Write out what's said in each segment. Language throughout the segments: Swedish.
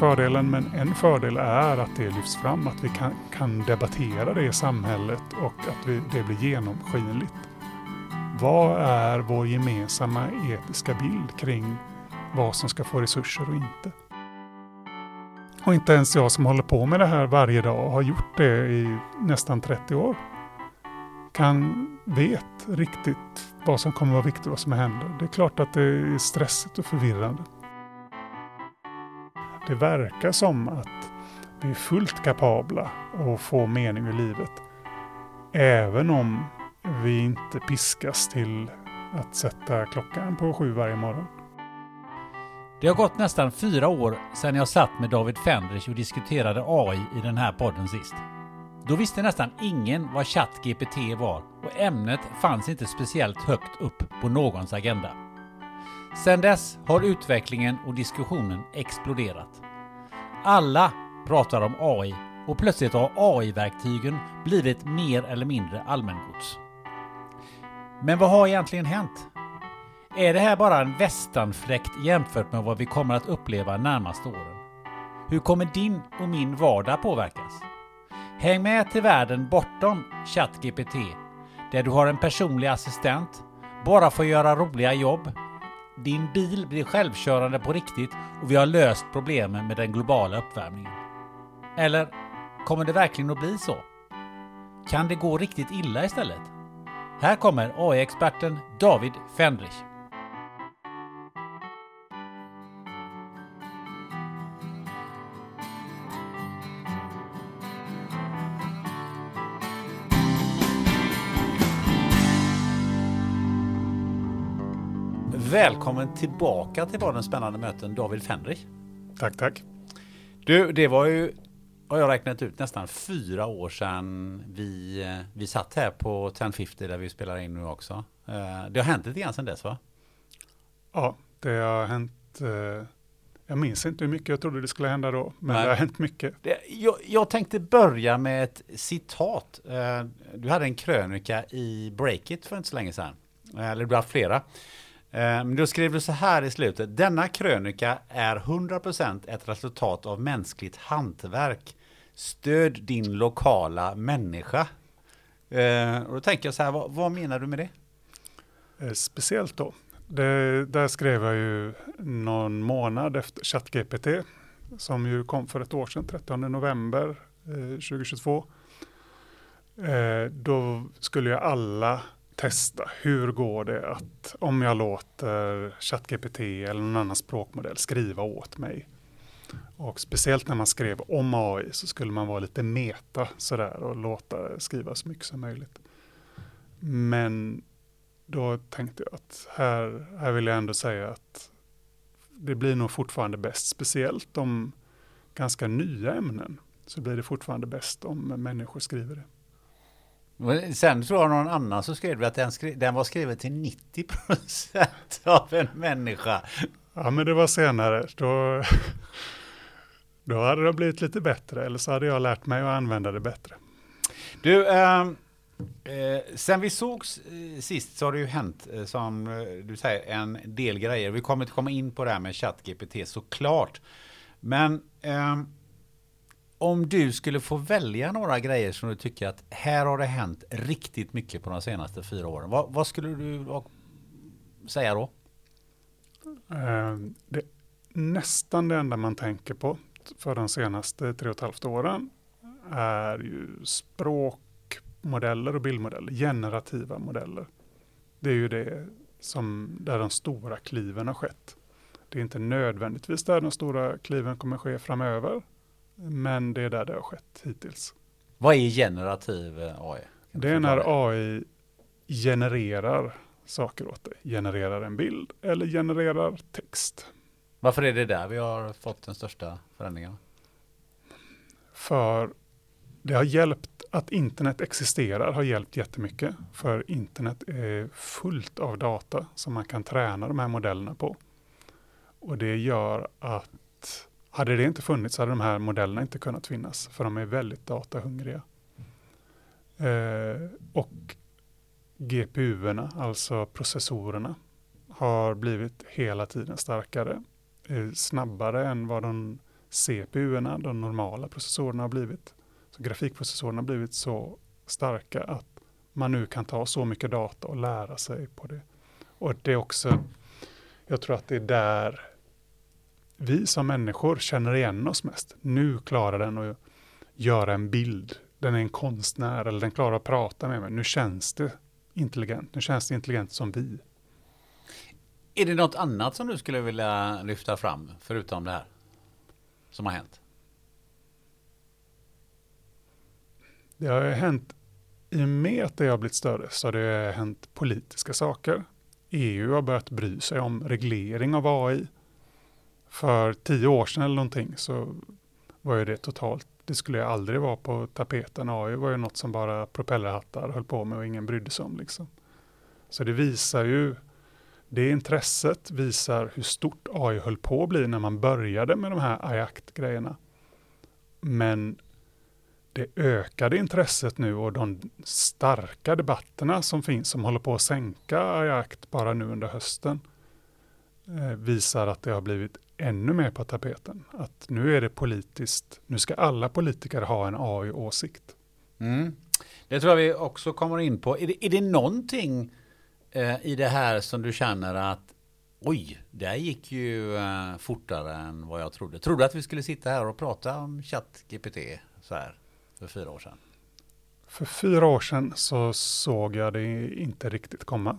Fördelen, men en fördel är att det lyfts fram, att vi kan, kan debattera det i samhället och att vi, det blir genomskinligt. Vad är vår gemensamma etiska bild kring vad som ska få resurser och inte? Och inte ens jag som håller på med det här varje dag och har gjort det i nästan 30 år kan vet riktigt vad som kommer vara viktigt och vad som händer. Det är klart att det är stressigt och förvirrande. Det verkar som att vi är fullt kapabla att få mening i livet. Även om vi inte piskas till att sätta klockan på sju varje morgon. Det har gått nästan fyra år sedan jag satt med David Fendrich och diskuterade AI i den här podden sist. Då visste nästan ingen vad ChatGPT var och ämnet fanns inte speciellt högt upp på någons agenda. Sedan dess har utvecklingen och diskussionen exploderat. Alla pratar om AI och plötsligt har AI-verktygen blivit mer eller mindre allmängods. Men vad har egentligen hänt? Är det här bara en västanfläkt jämfört med vad vi kommer att uppleva närmaste åren? Hur kommer din och min vardag påverkas? Häng med till världen bortom ChatGPT, där du har en personlig assistent, bara får göra roliga jobb, din bil blir självkörande på riktigt och vi har löst problemen med den globala uppvärmningen. Eller kommer det verkligen att bli så? Kan det gå riktigt illa istället? Här kommer AI-experten David Fendrich. Välkommen tillbaka till Badens spännande möten David Fendrich. Tack, tack. Du, det var ju, har jag räknat ut, nästan fyra år sedan vi, eh, vi satt här på 1050 där vi spelar in nu också. Eh, det har hänt lite grann sedan dess va? Ja, det har hänt. Eh, jag minns inte hur mycket jag trodde det skulle hända då, men Nej. det har hänt mycket. Det, jag, jag tänkte börja med ett citat. Du hade en krönika i Breakit för inte så länge sedan. Eller du har flera. Ehm, men då skrev du så här i slutet. Denna krönika är 100% ett resultat av mänskligt hantverk. Stöd din lokala människa. Ehm, och då tänker jag så här, vad, vad menar du med det? Eh, speciellt då. Det, där skrev jag ju någon månad efter ChatGPT som ju kom för ett år sedan, 13 november eh, 2022. Eh, då skulle ju alla testa hur går det att om jag låter ChatGPT eller någon annan språkmodell skriva åt mig. Och speciellt när man skrev om AI så skulle man vara lite meta sådär och låta skriva så mycket som möjligt. Men då tänkte jag att här, här vill jag ändå säga att det blir nog fortfarande bäst, speciellt om ganska nya ämnen, så blir det fortfarande bäst om människor skriver det. Sen tror jag någon annan så skrev vi att den, skri den var skriven till 90% av en människa. Ja, men det var senare. Då, då hade det blivit lite bättre, eller så hade jag lärt mig att använda det bättre. Du, eh, eh, sen vi sågs eh, sist så har det ju hänt, eh, som eh, du säger, en del grejer. Vi kommer inte komma in på det här med ChatGPT såklart. Men ehm, om du skulle få välja några grejer som du tycker att här har det hänt riktigt mycket på de senaste fyra åren. Vad, vad skulle du säga då? Eh, det, nästan det enda man tänker på för de senaste tre och ett halvt åren är ju språkmodeller och bildmodeller, generativa modeller. Det är ju det som där de stora kliven har skett. Det är inte nödvändigtvis där de stora kliven kommer ske framöver, men det är där det har skett hittills. Vad är generativ eh, AI? Det är när AI genererar saker åt dig. Genererar en bild eller genererar text. Varför är det där vi har fått den största förändringen? För det har hjälpt att internet existerar har hjälpt jättemycket. För internet är fullt av data som man kan träna de här modellerna på. Och det gör att hade det inte funnits hade de här modellerna inte kunnat finnas. För de är väldigt datahungriga. Eh, och GPU-erna, alltså processorerna, har blivit hela tiden starkare. Eh, snabbare än vad de CPU-erna, de normala processorerna har blivit. Så grafikprocessorerna har blivit så starka att man nu kan ta så mycket data och lära sig på det. Och det är också, jag tror att det är där vi som människor känner igen oss mest. Nu klarar den att göra en bild. Den är en konstnär eller den klarar att prata med mig. Nu känns det intelligent. Nu känns det intelligent som vi. Är det något annat som du skulle vilja lyfta fram förutom det här som har hänt? Det har hänt, i och med att det har blivit större, så har det hänt politiska saker. EU har börjat bry sig om reglering av AI. För tio år sedan eller någonting så var ju det totalt, det skulle ju aldrig vara på tapeten. AI var ju något som bara propellerhattar höll på med och ingen brydde sig om. Liksom. Så det visar ju, det intresset visar hur stort AI höll på att bli när man började med de här AI-akt-grejerna. Men det ökade intresset nu och de starka debatterna som finns som håller på att sänka AI-akt bara nu under hösten eh, visar att det har blivit ännu mer på tapeten. Att nu är det politiskt, nu ska alla politiker ha en AI-åsikt. Mm. Det tror jag vi också kommer in på. Är det, är det någonting eh, i det här som du känner att oj, det gick ju eh, fortare än vad jag trodde. Trodde att vi skulle sitta här och prata om ChatGPT så här för fyra år sedan? För fyra år sedan så såg jag det inte riktigt komma.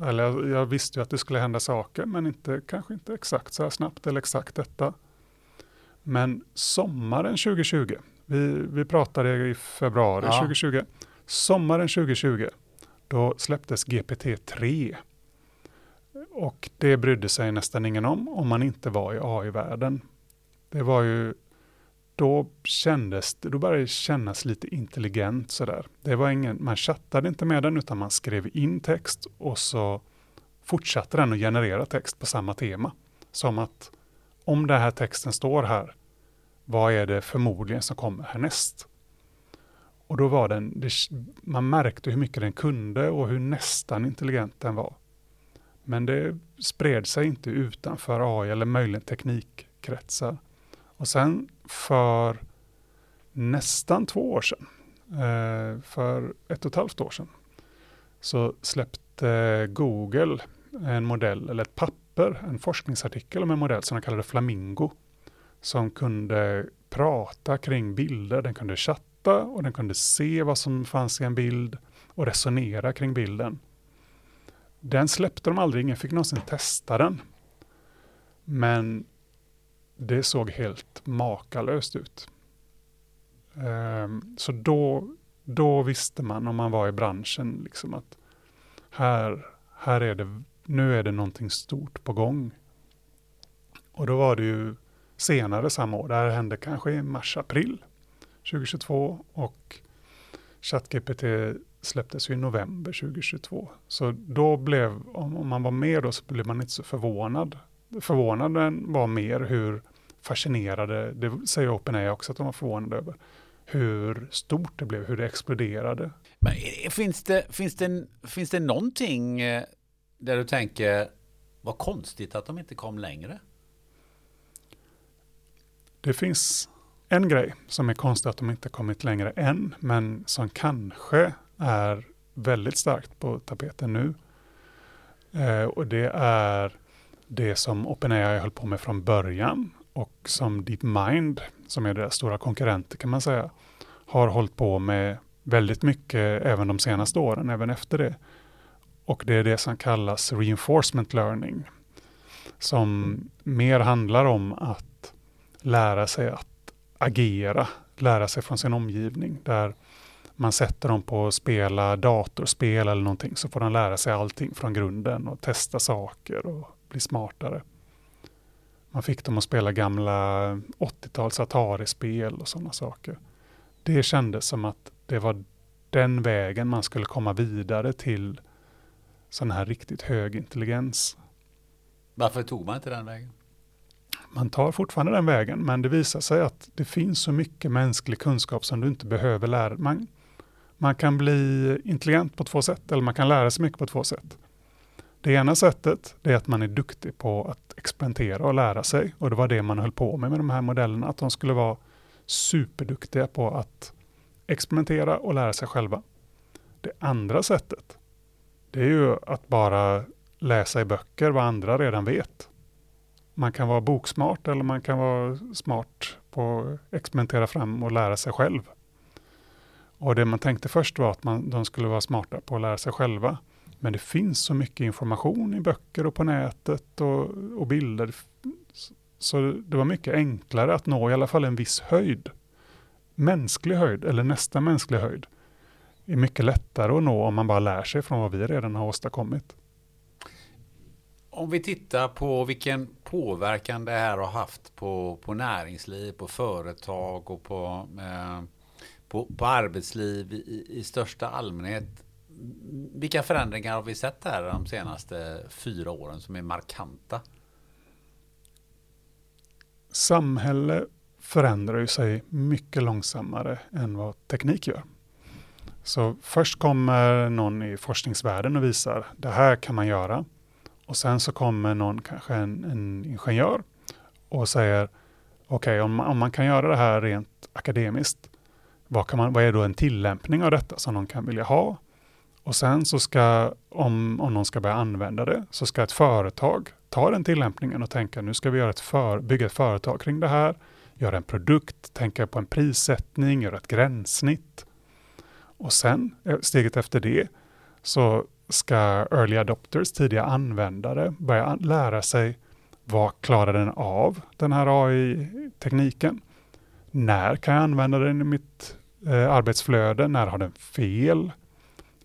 Eller jag visste ju att det skulle hända saker, men inte, kanske inte exakt så här snabbt eller exakt detta. Men sommaren 2020, vi, vi pratade i februari ja. 2020, sommaren 2020, då släpptes GPT-3. Och det brydde sig nästan ingen om, om man inte var i AI-världen. Det var ju då kändes då började det kännas lite intelligent sådär. Det var ingen, man chattade inte med den utan man skrev in text och så fortsatte den att generera text på samma tema. Som att om den här texten står här, vad är det förmodligen som kommer härnäst? Och då var den, det, man märkte hur mycket den kunde och hur nästan intelligent den var. Men det spred sig inte utanför AI eller möjligen teknikkretsar. Och sen för nästan två år sedan, eh, för ett och ett halvt år sedan, så släppte Google en modell, eller ett papper, en forskningsartikel om en modell som de kallade Flamingo, som kunde prata kring bilder, den kunde chatta och den kunde se vad som fanns i en bild och resonera kring bilden. Den släppte de aldrig, ingen fick någonsin testa den. Men det såg helt makalöst ut. Ehm, så då, då visste man om man var i branschen liksom att här, här är det, nu är det någonting stort på gång. Och då var det ju senare samma år, det här hände kanske i mars-april 2022 och ChatGPT släpptes ju i november 2022. Så då blev, om man var med då så blev man inte så förvånad Förvånaden var mer hur fascinerade, det säger OpenAI också att de var förvånade över, hur stort det blev, hur det exploderade. Men finns det, finns det, finns det någonting eh, där du tänker, vad konstigt att de inte kom längre? Det finns en grej som är konstigt att de inte kommit längre än, men som kanske är väldigt starkt på tapeten nu. Eh, och det är det som OpenAI höll på med från början och som DeepMind, som är deras stora konkurrenter kan man säga, har hållit på med väldigt mycket även de senaste åren, även efter det. Och det är det som kallas reinforcement learning, som mer handlar om att lära sig att agera, lära sig från sin omgivning, där man sätter dem på att spela datorspel eller någonting så får de lära sig allting från grunden och testa saker och bli smartare. Man fick dem att spela gamla 80-tals Atari-spel och sådana saker. Det kändes som att det var den vägen man skulle komma vidare till sån här riktigt hög intelligens. Varför tog man inte den vägen? Man tar fortfarande den vägen, men det visar sig att det finns så mycket mänsklig kunskap som du inte behöver lära. Man, man kan bli intelligent på två sätt, eller man kan lära sig mycket på två sätt. Det ena sättet är att man är duktig på att experimentera och lära sig. Och det var det man höll på med med de här modellerna, att de skulle vara superduktiga på att experimentera och lära sig själva. Det andra sättet, det är ju att bara läsa i böcker vad andra redan vet. Man kan vara boksmart eller man kan vara smart på att experimentera fram och lära sig själv. Och det man tänkte först var att man, de skulle vara smarta på att lära sig själva. Men det finns så mycket information i böcker och på nätet och, och bilder. Så det var mycket enklare att nå i alla fall en viss höjd. Mänsklig höjd eller nästa mänsklig höjd är mycket lättare att nå om man bara lär sig från vad vi redan har åstadkommit. Om vi tittar på vilken påverkan det här har haft på, på näringsliv, på företag och på, eh, på, på arbetsliv i, i största allmänhet vilka förändringar har vi sett här de senaste fyra åren som är markanta? Samhälle förändrar ju sig mycket långsammare än vad teknik gör. Så först kommer någon i forskningsvärlden och visar det här kan man göra. Och sen så kommer någon, kanske en, en ingenjör och säger okej, okay, om, om man kan göra det här rent akademiskt, vad, kan man, vad är då en tillämpning av detta som någon kan vilja ha? Och sen så ska, om, om någon ska börja använda det, så ska ett företag ta den tillämpningen och tänka nu ska vi göra ett för, bygga ett företag kring det här, göra en produkt, tänka på en prissättning, göra ett gränssnitt. Och sen, eh, steget efter det, så ska early adopters, tidiga användare, börja lära sig vad klarar den av, den här AI-tekniken? När kan jag använda den i mitt eh, arbetsflöde? När har den fel?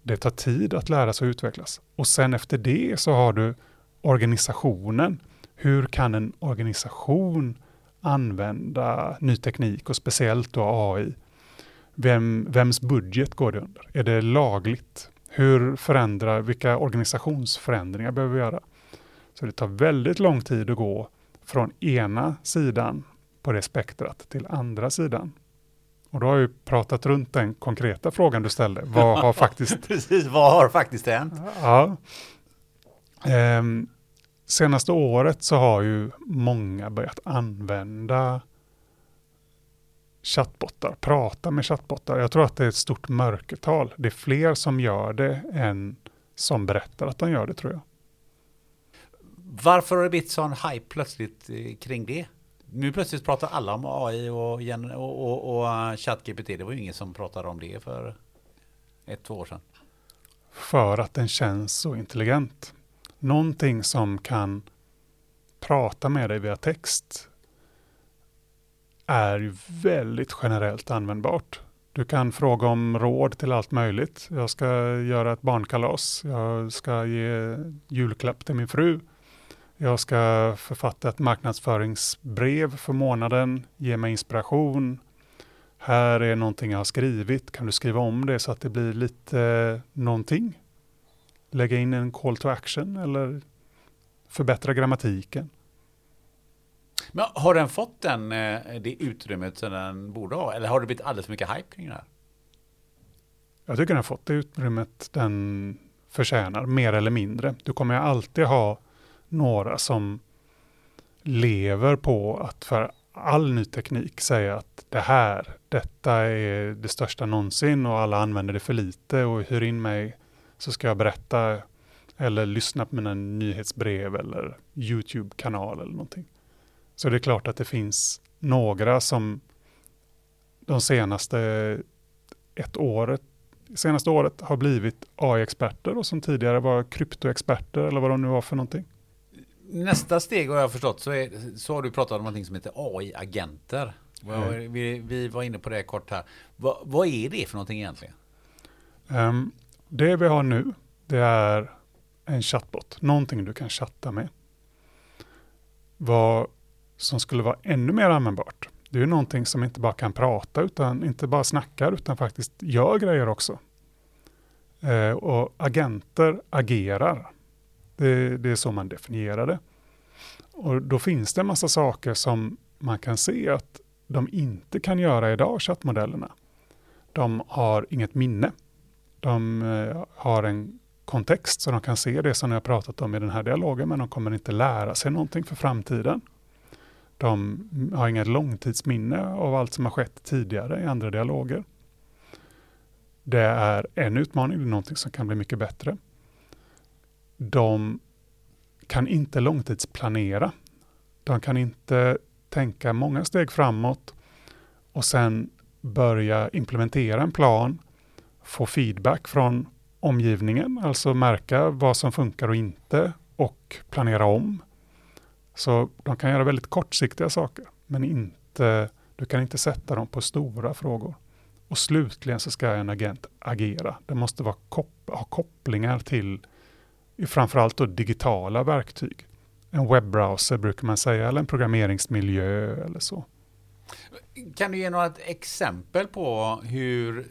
Det tar tid att lära sig och utvecklas. Och sen efter det så har du organisationen. Hur kan en organisation använda ny teknik och speciellt då AI? Vem, vems budget går det under? Är det lagligt? Hur förändrar, vilka organisationsförändringar behöver vi göra? Så det tar väldigt lång tid att gå från ena sidan på det spektrat till andra sidan. Och då har jag ju pratat runt den konkreta frågan du ställde. Vad har faktiskt... Precis, vad har faktiskt hänt? Ja. Ehm, senaste året så har ju många börjat använda chattbottar, prata med chattbottar. Jag tror att det är ett stort mörkertal. Det är fler som gör det än som berättar att de gör det tror jag. Varför har det blivit sån hype plötsligt eh, kring det? Nu plötsligt pratar alla om AI och, och, och, och ChatGPT. Det var ju ingen som pratade om det för ett, två år sedan. För att den känns så intelligent. Någonting som kan prata med dig via text är väldigt generellt användbart. Du kan fråga om råd till allt möjligt. Jag ska göra ett barnkalas. Jag ska ge julklapp till min fru. Jag ska författa ett marknadsföringsbrev för månaden, ge mig inspiration. Här är någonting jag har skrivit, kan du skriva om det så att det blir lite eh, någonting? Lägga in en call to action eller förbättra grammatiken. Men har den fått den, eh, det utrymmet som den borde ha? Eller har det blivit alldeles för mycket hype kring det här? Jag tycker den har fått det utrymmet den förtjänar, mer eller mindre. Du kommer ju alltid ha några som lever på att för all ny teknik säga att det här, detta är det största någonsin och alla använder det för lite och hyr in mig så ska jag berätta eller lyssna på mina nyhetsbrev eller YouTube-kanal eller någonting. Så det är klart att det finns några som de senaste ett året, senaste året har blivit AI-experter och som tidigare var kryptoexperter eller vad de nu var för någonting. Nästa steg har jag förstått så, är, så har du pratat om någonting som heter AI-agenter. Mm. Vi, vi, var inne på det kort här. Va, vad är det för någonting egentligen? Um, det vi har nu, det är en chatbot, någonting du kan chatta med. Vad som skulle vara ännu mer användbart, det är någonting som inte bara kan prata, utan inte bara snackar, utan faktiskt gör grejer också. Eh, och agenter agerar. Det, det, är så man definierar det. Och då finns det en massa saker som man kan se att de inte kan göra idag, chattmodellerna. De har inget minne. De eh, har en kontext så de kan se det som jag pratat om i den här dialogen, men de kommer inte lära sig någonting för framtiden. De har inget långtidsminne av allt som har skett tidigare i andra dialoger. Det är en utmaning, det är någonting som kan bli mycket bättre. De kan inte långtidsplanera. De kan inte tänka många steg framåt och sen börja implementera en plan, få feedback från omgivningen, alltså märka vad som funkar och inte och planera om. Så de kan göra väldigt kortsiktiga saker, men inte, du kan inte sätta dem på stora frågor. Och slutligen så ska en agent agera. Det måste vara kop ha kopplingar till framförallt då digitala verktyg. En webbrowser brukar man säga, eller en programmeringsmiljö eller så. Kan du ge några exempel på hur,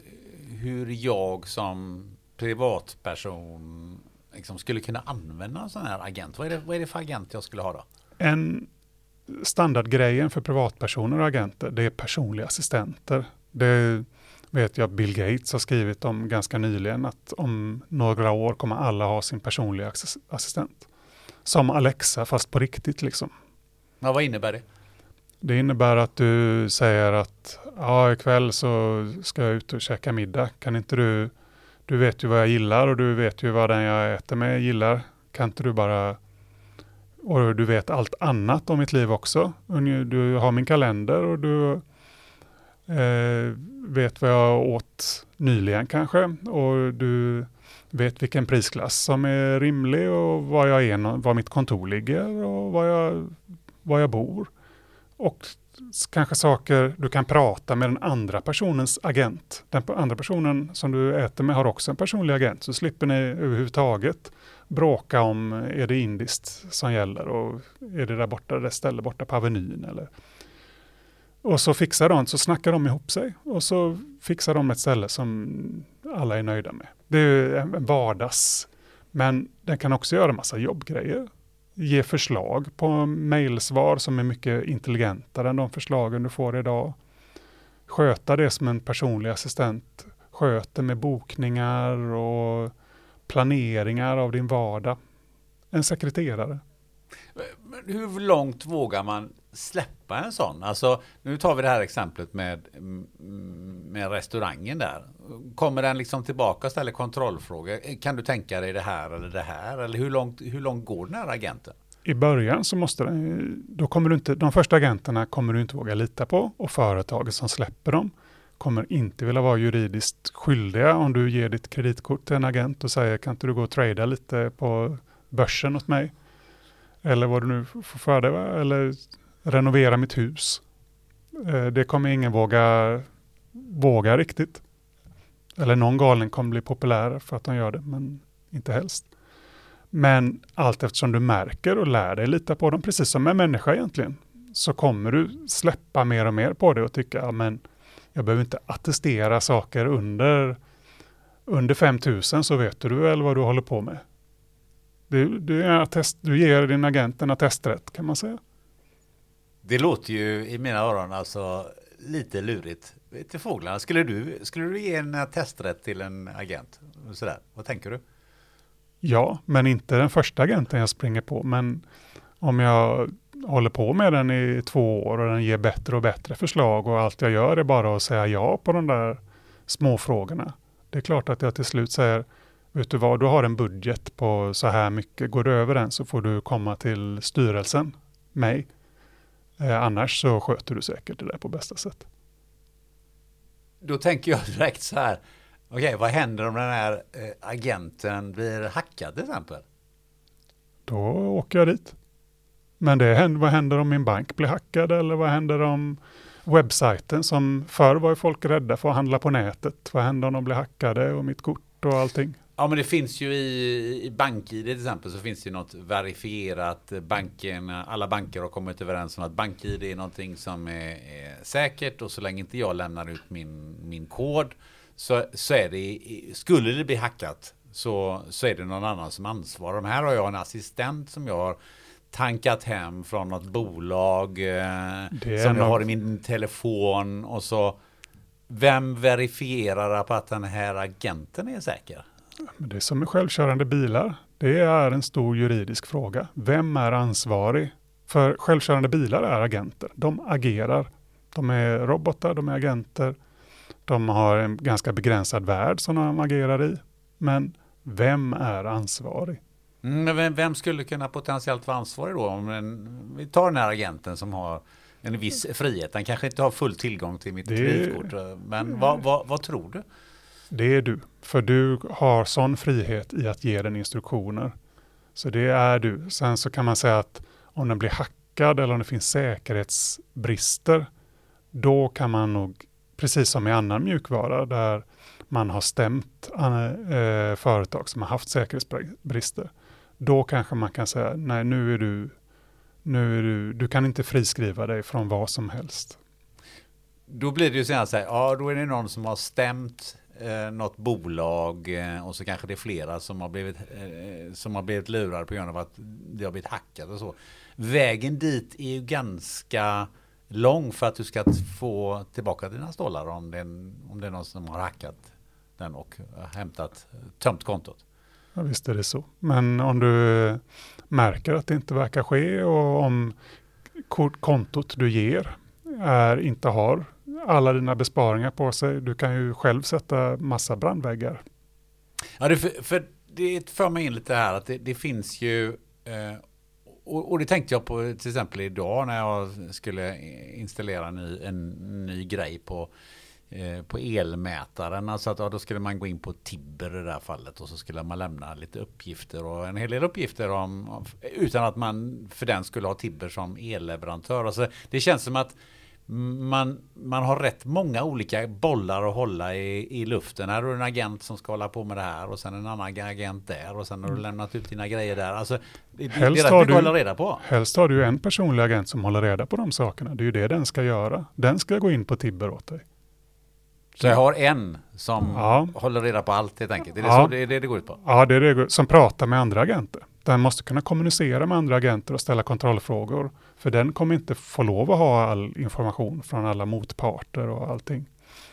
hur jag som privatperson liksom skulle kunna använda en sån här agent? Vad är, det, vad är det för agent jag skulle ha då? En standardgrejen för privatpersoner och agenter, det är personliga assistenter. Det vet jag Bill Gates har skrivit om ganska nyligen, att om några år kommer alla ha sin personliga assistent. Som Alexa, fast på riktigt liksom. Ja, vad innebär det? Det innebär att du säger att ja, ikväll så ska jag ut och käka middag. Kan inte du du vet ju vad jag gillar och du vet ju vad den jag äter med gillar. Kan inte du bara... Och du vet allt annat om mitt liv också. Du har min kalender och du eh, vet vad jag åt nyligen kanske. Och du vet vilken prisklass som är rimlig och var, jag är, var mitt kontor ligger och var jag, var jag bor. Och kanske saker du kan prata med den andra personens agent. Den andra personen som du äter med har också en personlig agent, så slipper ni överhuvudtaget bråka om är det indiskt som gäller och är det där borta, det stället borta på Avenyn eller och så fixar de, så snackar de ihop sig och så fixar de ett ställe som alla är nöjda med. Det är en vardags, men den kan också göra massa jobbgrejer ge förslag på mejlsvar som är mycket intelligentare än de förslagen du får idag. Sköta det som en personlig assistent sköter med bokningar och planeringar av din vardag. En sekreterare. Hur långt vågar man släppa en sån? Alltså, nu tar vi det här exemplet med, mm, med restaurangen där. Kommer den liksom tillbaka och ställer kontrollfrågor? Kan du tänka dig det här eller det här? Eller hur långt, hur långt går den här agenten? I början så måste den, då kommer du inte, de första agenterna kommer du inte våga lita på och företaget som släpper dem kommer inte vilja vara juridiskt skyldiga om du ger ditt kreditkort till en agent och säger kan inte du gå och trada lite på börsen åt mig? Eller vad du nu får för dig, eller renovera mitt hus. Eh, det kommer ingen våga, våga riktigt. Eller någon galning kommer bli populär för att de gör det, men inte helst. Men allt eftersom du märker och lär dig lita på dem, precis som en människa egentligen, så kommer du släppa mer och mer på det och tycka, ja, men jag behöver inte attestera saker under, under 5000 så vet du väl vad du håller på med. Du, du, attest, du ger din agent en attesträtt kan man säga. Det låter ju i mina öron alltså lite lurigt. Till fåglarna, skulle du, skulle du ge en testrätt till en agent? Sådär. Vad tänker du? Ja, men inte den första agenten jag springer på. Men om jag håller på med den i två år och den ger bättre och bättre förslag och allt jag gör är bara att säga ja på de där små frågorna. Det är klart att jag till slut säger, vet du vad, du har en budget på så här mycket. Går du över den så får du komma till styrelsen, mig. Eh, annars så sköter du säkert det där på bästa sätt. Då tänker jag direkt så här, okej, okay, vad händer om den här eh, agenten blir hackad till exempel? Då åker jag dit. Men det händer, vad händer om min bank blir hackad eller vad händer om webbsajten som förr var folk rädda för att handla på nätet. Vad händer om de blir hackade och mitt kort och allting? Ja men det finns ju i, i BankID till exempel så finns det ju något verifierat. Banken, alla banker har kommit överens om att BankID är någonting som är, är säkert och så länge inte jag lämnar ut min, min kod så, så är det, skulle det bli hackat så, så är det någon annan som ansvarar. De här har jag en assistent som jag har tankat hem från något bolag eh, som jag har i min telefon och så vem verifierar på att den här agenten är säker? Det är som med självkörande bilar. Det är en stor juridisk fråga. Vem är ansvarig? För självkörande bilar är agenter. De agerar. De är robotar, de är agenter. De har en ganska begränsad värld som de agerar i. Men vem är ansvarig? Mm, men vem skulle kunna potentiellt vara ansvarig då? Om en, vi tar den här agenten som har en viss frihet. Han kanske inte har full tillgång till mitt kreditkort. Men vad, vad, vad, tror du? Det är du. För du har sån frihet i att ge den instruktioner. Så det är du. Sen så kan man säga att om den blir hackad eller om det finns säkerhetsbrister, då kan man nog, precis som i annan mjukvara, där man har stämt eh, företag som har haft säkerhetsbrister, då kanske man kan säga, nej nu är du, nu är du, du kan inte friskriva dig från vad som helst. Då blir det ju så här, ja då är det någon som har stämt eh, något bolag eh, och så kanske det är flera som har, blivit, eh, som har blivit lurade på grund av att det har blivit hackat och så. Vägen dit är ju ganska lång för att du ska få tillbaka dina stålar om det, är, om det är någon som har hackat den och hämtat, tömt kontot. Ja, visst är det så. Men om du märker att det inte verkar ske och om kontot du ger är, inte har alla dina besparingar på sig, du kan ju själv sätta massa brandväggar. Ja, det för, för det för mig in lite här att det, det finns ju eh, och, och, det tänkte jag på till exempel idag när jag skulle installera en ny, en ny grej på Eh, på elmätaren. Alltså att ja, då skulle man gå in på Tibber i det här fallet och så skulle man lämna lite uppgifter och en hel del uppgifter om utan att man för den skulle ha Tibber som elleverantör. Alltså, det känns som att man, man har rätt många olika bollar att hålla i, i luften. Här har du en agent som ska hålla på med det här och sen en annan agent där och sen har du mm. lämnat ut dina grejer där. Alltså, det, helst det att hålla reda på. Helst har du en personlig agent som håller reda på de sakerna. Det är ju det den ska göra. Den ska gå in på Tibber åt dig. Så jag har en som ja. håller reda på allt helt enkelt? Är det ja. så det, det, det går ut på? Ja, det är det som pratar med andra agenter. Den måste kunna kommunicera med andra agenter och ställa kontrollfrågor. För den kommer inte få lov att ha all information från alla motparter och allting.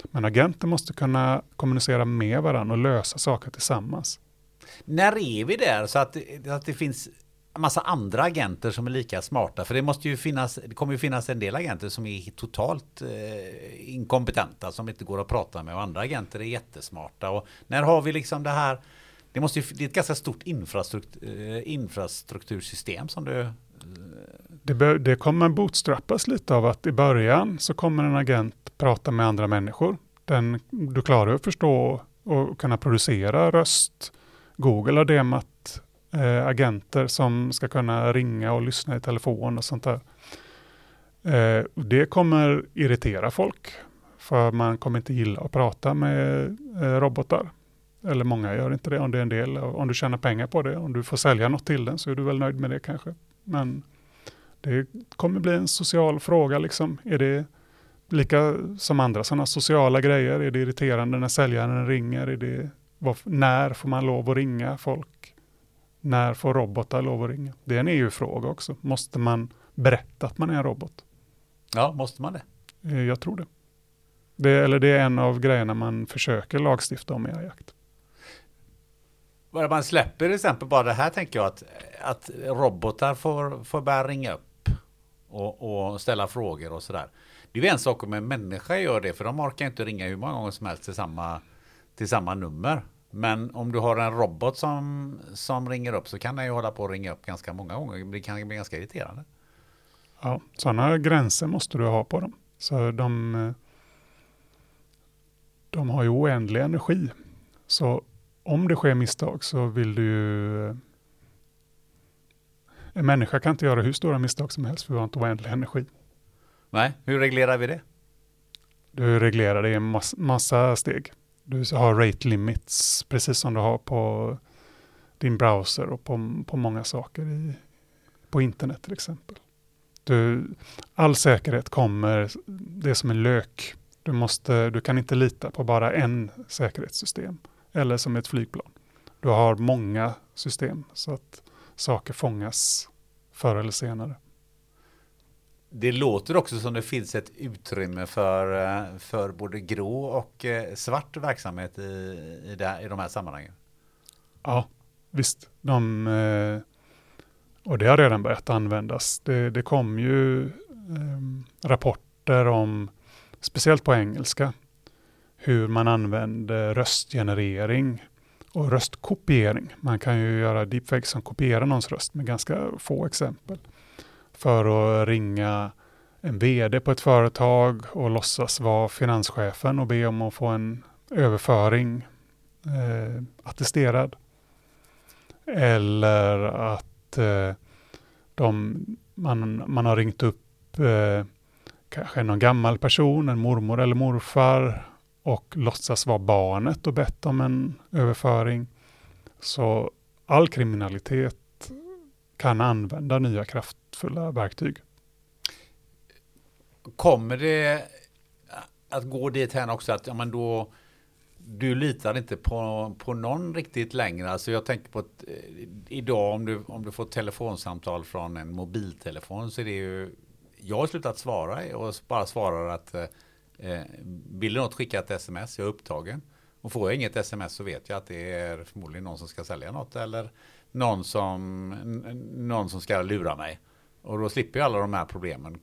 Men agenter måste kunna kommunicera med varandra och lösa saker tillsammans. När är vi där så att, att det finns massa andra agenter som är lika smarta. För det måste ju finnas, det kommer ju finnas en del agenter som är totalt eh, inkompetenta som inte går att prata med och andra agenter är jättesmarta. Och när har vi liksom det här, det, måste ju, det är ett ganska stort infrastruktur, eh, infrastruktursystem som du... Det, bör, det kommer bootstrappas lite av att i början så kommer en agent prata med andra människor. Den, du klarar att förstå och kunna producera röst. Google har demat eh, agenter som ska kunna ringa och lyssna i telefon och sånt där. Eh, det kommer irritera folk, för man kommer inte gilla att prata med eh, robotar. Eller många gör inte det om det är en del, om du tjänar pengar på det, om du får sälja något till den så är du väl nöjd med det kanske. Men det kommer bli en social fråga liksom. Är det lika som andra sådana sociala grejer? Är det irriterande när säljaren ringer? Är det, när får man lov att ringa folk? När får robotar lov att ringa? Det är en EU-fråga också. Måste man berätta att man är en robot? Ja, måste man det? Eh, Jag tror det. det. Eller det är en av grejerna man försöker lagstifta om i jakt. Bara man släpper till exempel bara det här tänker jag att, att robotar får, får börja ringa upp och, och ställa frågor och sådär. Det är ju en sak om en människa gör det för de orkar inte ringa hur många gånger som helst till samma, till samma nummer. Men om du har en robot som, som ringer upp så kan den ju hålla på att ringa upp ganska många gånger. Det kan bli ganska irriterande. Ja, sådana gränser måste du ha på dem. Så de, de har ju oändlig energi. Så om det sker misstag så vill du ju... En människa kan inte göra hur stora misstag som helst för vi har inte oändlig energi. Nej, hur reglerar vi det? Du reglerar det i en mass, massa steg. Du har rate limits, precis som du har på din browser och på, på många saker i, på internet till exempel. Du, all säkerhet kommer, det är som en lök. Du, måste, du kan inte lita på bara en säkerhetssystem, eller som ett flygplan. Du har många system så att saker fångas förr eller senare. Det låter också som det finns ett utrymme för, eh, för både grå och eh, svart verksamhet i, i, det, i de här sammanhangen. Ja, visst. De, eh, och det har redan börjat användas. Det, det kom ju eh, rapporter om, speciellt på engelska, hur man använder röstgenerering och röstkopiering. Man kan ju göra deepfake som kopierar någons röst med ganska få exempel. För att ringa en vd på ett företag och låtsas vara finanschefen och be om att få en överföring eh, attesterad. Eller att eh, de, man, man har ringt upp eh, kanske någon gammal person, en mormor eller morfar och låtsas vara barnet och bett om en överföring. Så all kriminalitet kan använda nya kraftfulla verktyg. Kommer det att gå dit här också att ja, men då, du litar inte på, på någon riktigt längre. Alltså jag tänker på att eh, idag om du, om du får ett telefonsamtal från en mobiltelefon så är det ju jag har slutat svara och bara svarar att eh, eh, vill du något skicka ett sms, jag är upptagen. Och får jag inget sms så vet jag att det är förmodligen någon som ska sälja något eller någon som, någon som ska lura mig. Och då slipper jag alla de här problemen.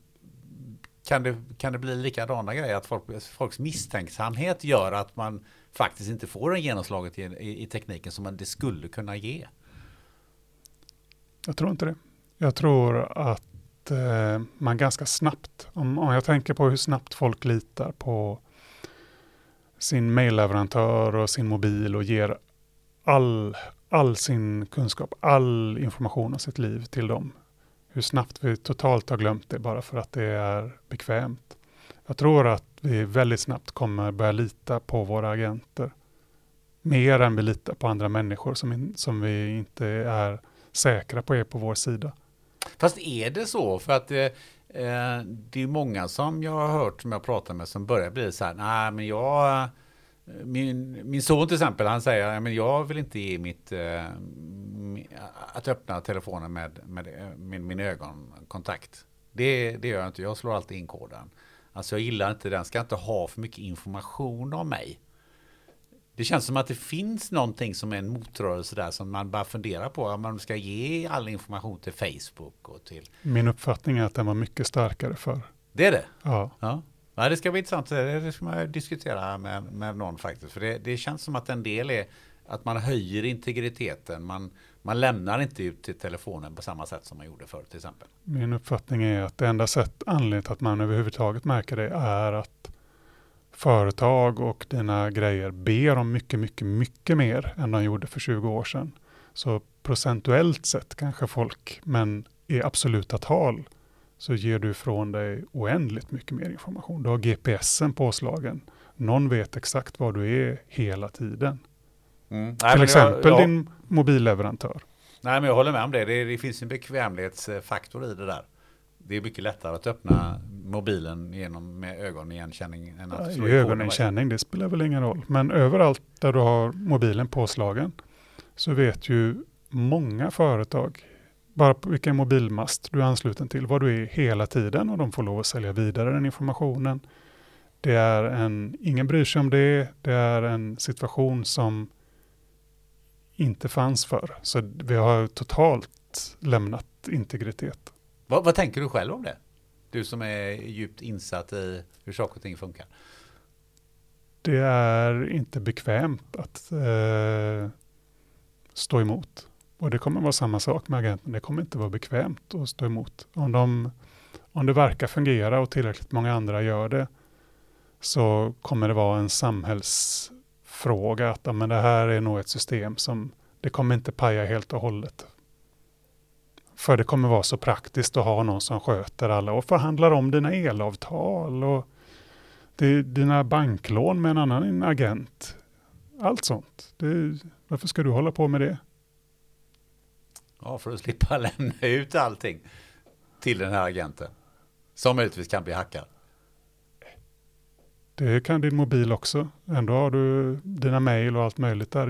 Kan det, kan det bli likadana grejer att folk, folks misstänksamhet gör att man faktiskt inte får det genomslaget i, i, i tekniken som man det skulle kunna ge? Jag tror inte det. Jag tror att eh, man ganska snabbt, om, om jag tänker på hur snabbt folk litar på sin mailleverantör och sin mobil och ger all, all sin kunskap, all information om sitt liv till dem. Hur snabbt vi totalt har glömt det bara för att det är bekvämt. Jag tror att vi väldigt snabbt kommer börja lita på våra agenter. Mer än vi litar på andra människor som, in, som vi inte är säkra på är på vår sida. Fast är det så? För att eh, eh, det är många som jag har hört som jag pratar med som börjar bli så här, nej men jag eh, min, min son till exempel, han säger men jag vill inte ge mitt, eh, att öppna telefonen med, med, eh, med min ögonkontakt. Det, det gör jag inte, jag slår alltid in koden. Alltså jag gillar inte den, ska inte ha för mycket information om mig. Det känns som att det finns någonting som är en motrörelse där som man bara funderar på om man ska ge all information till Facebook och till... Min uppfattning är att den var mycket starkare för. Det är det? Ja. ja. Ja, det ska bli intressant. Det ska man diskutera med, med någon faktiskt. För det, det känns som att en del är att man höjer integriteten. Man, man lämnar inte ut till telefonen på samma sätt som man gjorde förr till exempel. Min uppfattning är att det enda sätt, anledningen till att man överhuvudtaget märker det är att företag och dina grejer ber om mycket, mycket, mycket mer än de gjorde för 20 år sedan. Så procentuellt sett kanske folk, men i absoluta tal så ger du ifrån dig oändligt mycket mer information. Du har GPSen påslagen. Någon vet exakt var du är hela tiden. Mm. Till exempel jag, jag, din mobilleverantör. Nej, men jag håller med om det. det. Det finns en bekvämlighetsfaktor i det där. Det är mycket lättare att öppna mobilen genom med ögonigenkänning än att slå ja, Ögonigenkänning, det spelar väl ingen roll. Men överallt där du har mobilen påslagen så vet ju många företag bara på vilken mobilmast du är ansluten till, vad du är hela tiden och de får lov att sälja vidare den informationen. Det är en, ingen bryr sig om det, det är en situation som inte fanns förr. Så vi har totalt lämnat integritet. Vad, vad tänker du själv om det? Du som är djupt insatt i hur saker och ting funkar. Det är inte bekvämt att eh, stå emot. Och det kommer vara samma sak med agenten. Det kommer inte vara bekvämt att stå emot. Om, de, om det verkar fungera och tillräckligt många andra gör det så kommer det vara en samhällsfråga att men det här är nog ett system som det kommer inte paja helt och hållet. För det kommer vara så praktiskt att ha någon som sköter alla och förhandlar om dina elavtal och dina banklån med en annan agent. Allt sånt. Det, varför ska du hålla på med det? Ja, för att slippa lämna ut allting till den här agenten. Som möjligtvis kan bli hackad. Det kan din mobil också. Ändå har du dina mejl och allt möjligt där.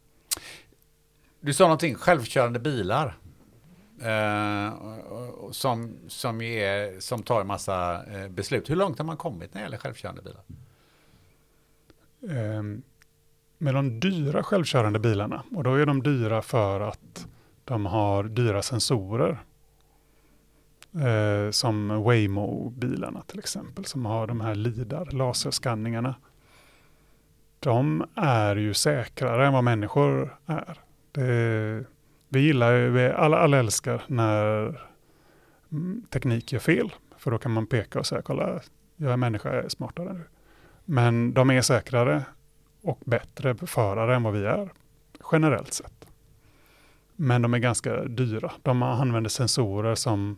Du sa någonting, självkörande bilar. Eh, som, som, är, som tar en massa eh, beslut. Hur långt har man kommit när det gäller självkörande bilar? Eh, med de dyra självkörande bilarna, och då är de dyra för att de har dyra sensorer. Eh, som Waymo-bilarna till exempel, som har de här LIDAR, laserskanningarna. De är ju säkrare än vad människor är. Det, eh, vi gillar, vi alla, alla älskar när teknik gör fel. För då kan man peka och säga, kolla, jag är människa, jag är smartare än du. Men de är säkrare och bättre förare än vad vi är, generellt sett. Men de är ganska dyra. De använder sensorer som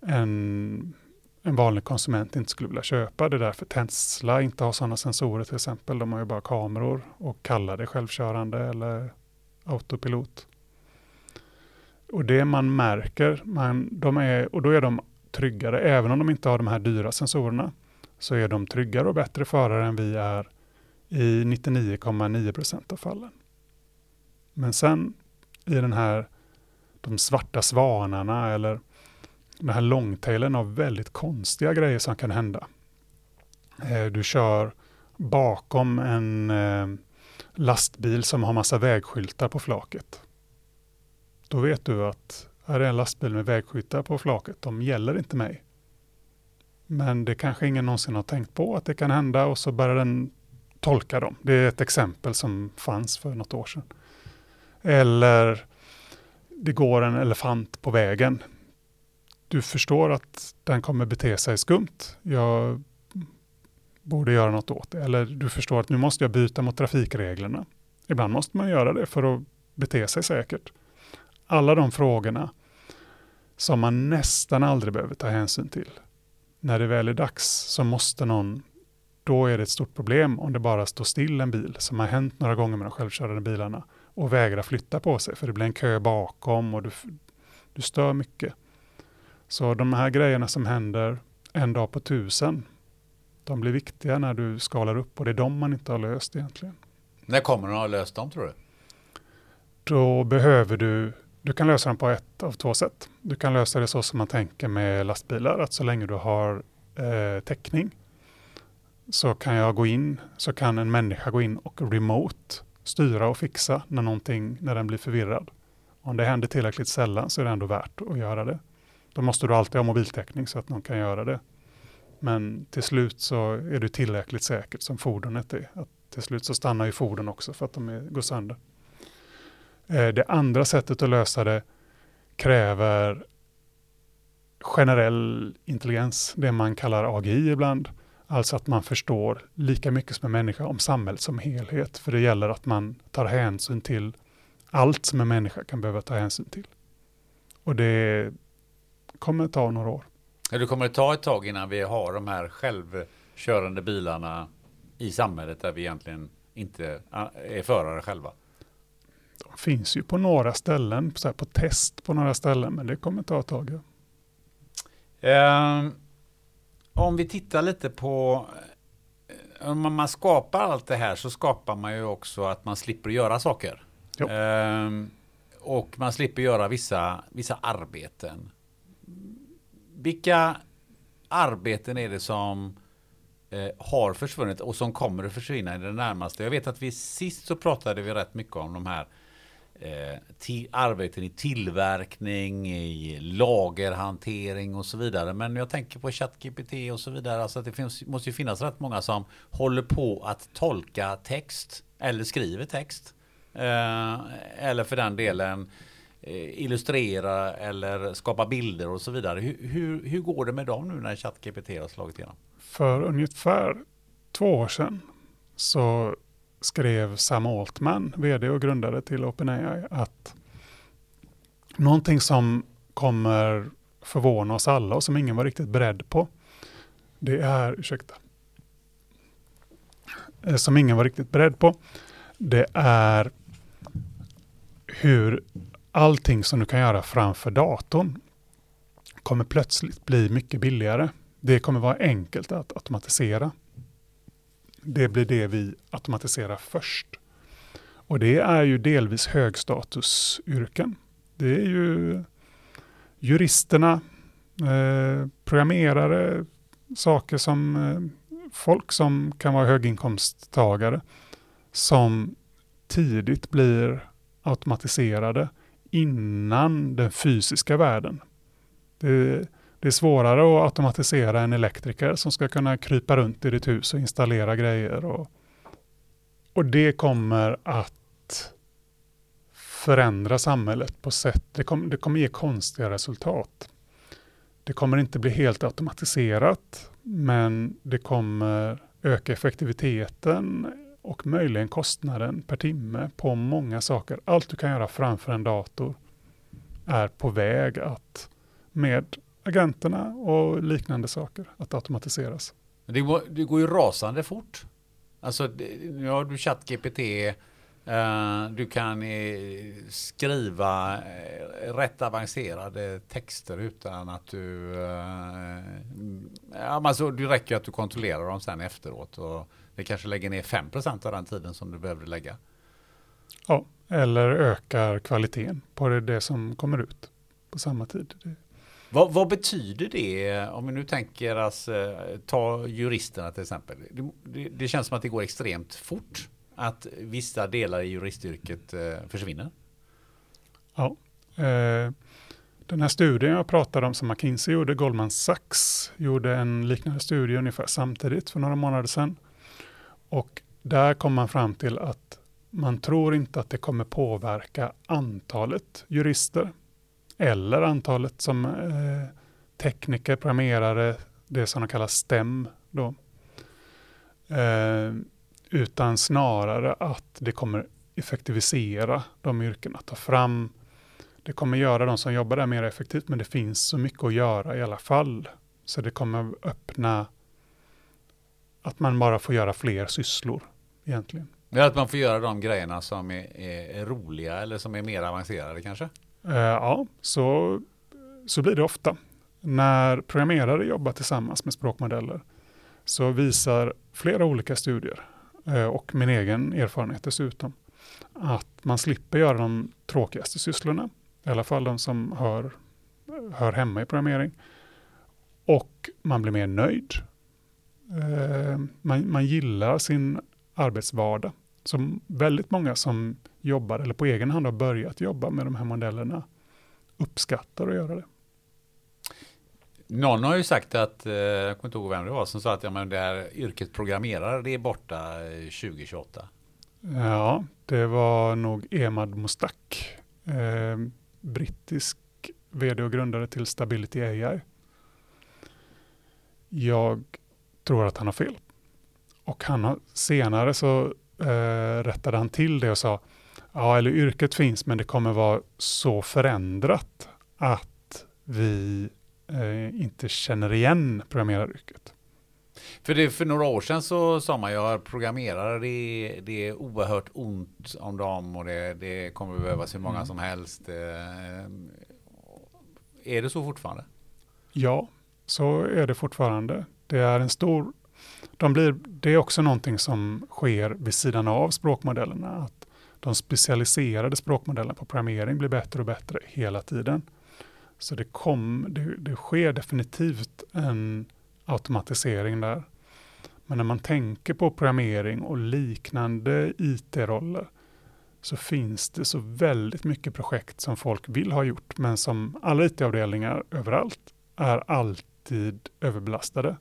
en, en vanlig konsument inte skulle vilja köpa. Det är därför Tesla inte har sådana sensorer till exempel. De har ju bara kameror och kallar det självkörande eller autopilot. Och det man märker, man, de är, och då är de tryggare, även om de inte har de här dyra sensorerna, så är de tryggare och bättre förare än vi är i 99,9 procent av fallen. Men sen i den här, de svarta svanarna eller den här långtailen av väldigt konstiga grejer som kan hända. Eh, du kör bakom en eh, lastbil som har massa vägskyltar på flaket. Då vet du att här är en lastbil med vägskyltar på flaket, de gäller inte mig. Men det kanske ingen någonsin har tänkt på att det kan hända och så börjar den tolka dem. Det är ett exempel som fanns för något år sedan. Eller det går en elefant på vägen. Du förstår att den kommer bete sig skumt. Jag borde göra något åt det. Eller du förstår att nu måste jag byta mot trafikreglerna. Ibland måste man göra det för att bete sig säkert. Alla de frågorna som man nästan aldrig behöver ta hänsyn till. När det väl är dags så måste någon, då är det ett stort problem om det bara står still en bil, som har hänt några gånger med de självkörande bilarna, och vägrar flytta på sig, för det blir en kö bakom och du, du stör mycket. Så de här grejerna som händer en dag på tusen, de blir viktiga när du skalar upp och det är de man inte har löst egentligen. När kommer de ha löst dem tror du? Då behöver du, du kan lösa den på ett av två sätt. Du kan lösa det så som man tänker med lastbilar, att så länge du har eh, täckning så kan jag gå in, så kan en människa gå in och remote styra och fixa när någonting, när den blir förvirrad. Om det händer tillräckligt sällan så är det ändå värt att göra det. Då måste du alltid ha mobiltäckning så att någon kan göra det. Men till slut så är det tillräckligt säkert som fordonet är. Att till slut så stannar ju fordon också för att de är, går sönder. Eh, det andra sättet att lösa det kräver generell intelligens, det man kallar AGI ibland. Alltså att man förstår lika mycket som en människa om samhället som helhet. För det gäller att man tar hänsyn till allt som en människa kan behöva ta hänsyn till. Och det kommer ta några år. Det kommer att ta ett tag innan vi har de här självkörande bilarna i samhället där vi egentligen inte är förare själva. De finns ju på några ställen, så på test på några ställen, men det kommer ta ett tag. Ja. Um om vi tittar lite på eh, om man skapar allt det här så skapar man ju också att man slipper göra saker. Ehm, och man slipper göra vissa, vissa arbeten. Vilka arbeten är det som eh, har försvunnit och som kommer att försvinna i det närmaste? Jag vet att vi sist så pratade vi rätt mycket om de här eh, arbeten i tillverkning, i lagerhantering och så vidare. Men jag tänker på ChatGPT och så vidare. Alltså att det finns, måste ju finnas rätt många som håller på att tolka text eller skriver text. Eh, eller för den delen eh, Eh, illustrera eller skapa bilder och så vidare. Hur, hur, hur går det med dem nu när ChatGPT har slagit igenom? För ungefär två år sedan så skrev Sam Altman, vd och grundare till OpenAI, att någonting som kommer förvåna oss alla och som ingen var riktigt beredd på, det är, ursäkta, eh, som ingen var riktigt beredd på, det är hur allting som du kan göra framför datorn kommer plötsligt bli mycket billigare. Det kommer vara enkelt att automatisera det blir det vi automatiserar först. Och det är ju delvis högstatusyrken. Det är ju juristerna, eh, programmerare, saker som eh, folk som kan vara höginkomsttagare som tidigt blir automatiserade innan den fysiska världen. Det, det är svårare att automatisera en elektriker som ska kunna krypa runt i ditt hus och installera grejer. Och, och det kommer att förändra samhället på sätt, det, kom, det kommer ge konstiga resultat. Det kommer inte bli helt automatiserat, men det kommer öka effektiviteten och möjligen kostnaden per timme på många saker. Allt du kan göra framför en dator är på väg att med agenterna och liknande saker att automatiseras. Det går, det går ju rasande fort. Alltså, nu har du ChatGPT, uh, du kan eh, skriva eh, rätt avancerade texter utan att du... ja, alltså, det räcker att du kontrollerar dem sen efteråt och det kanske lägger ner 5% av den tiden som du behövde lägga. Ja, eller ökar kvaliteten på det, det som kommer ut på samma tid. Vad, vad, betyder det om vi nu tänker att ta juristerna till exempel? Det, det, det, känns som att det går extremt fort att vissa delar i juristyrket eh, försvinner. Ja. Eh, den här studien jag pratade om som McKinsey gjorde, Goldman Sachs gjorde en liknande studie ungefär samtidigt för några månader sedan. Och där kom man fram till att man tror inte att det kommer påverka antalet jurister eller antalet som eh, tekniker, programmerare, det som de kallar STEM. Då. Eh, utan snarare att det kommer effektivisera de yrkena, ta fram det kommer göra de som jobbar där mer effektivt, men det finns så mycket att göra i alla fall. Så det kommer öppna att man bara får göra fler sysslor egentligen. Ja, att man får göra de grejerna som är, är, roliga eller som är mer avancerade kanske? Eh, ja, så, så blir det ofta. När programmerare jobbar tillsammans med språkmodeller så visar flera olika studier eh, och min egen erfarenhet dessutom, att man slipper göra de tråkigaste sysslorna, i alla fall de som hör, hör hemma i programmering. Och man blir mer nöjd. Eh, man, man gillar sin arbetsvardag. Så väldigt många som jobbar eller på egen hand har börjat jobba med de här modellerna uppskattar att göra det. Någon har ju sagt att, eh, jag kommer inte ihåg vem det var, som sa att ja, men det här yrket programmerare, det är borta 2028. Ja, det var nog Emad Mustak, eh, brittisk vd och grundare till Stability AI. Jag tror att han har fel. Och han har, senare så eh, rättade han till det och sa, ja eller yrket finns men det kommer vara så förändrat att vi eh, inte känner igen programmeraryrket. För, det, för några år sedan så sa man ju att programmerare det, det är oerhört ont om dem och det, det kommer behövas hur många mm. som helst. Eh, är det så fortfarande? Ja, så är det fortfarande. Det är en stor de blir, det är också någonting som sker vid sidan av språkmodellerna. Att de specialiserade språkmodellerna på programmering blir bättre och bättre hela tiden. Så det, kom, det, det sker definitivt en automatisering där. Men när man tänker på programmering och liknande IT-roller så finns det så väldigt mycket projekt som folk vill ha gjort, men som alla IT-avdelningar överallt är alltid överbelastade.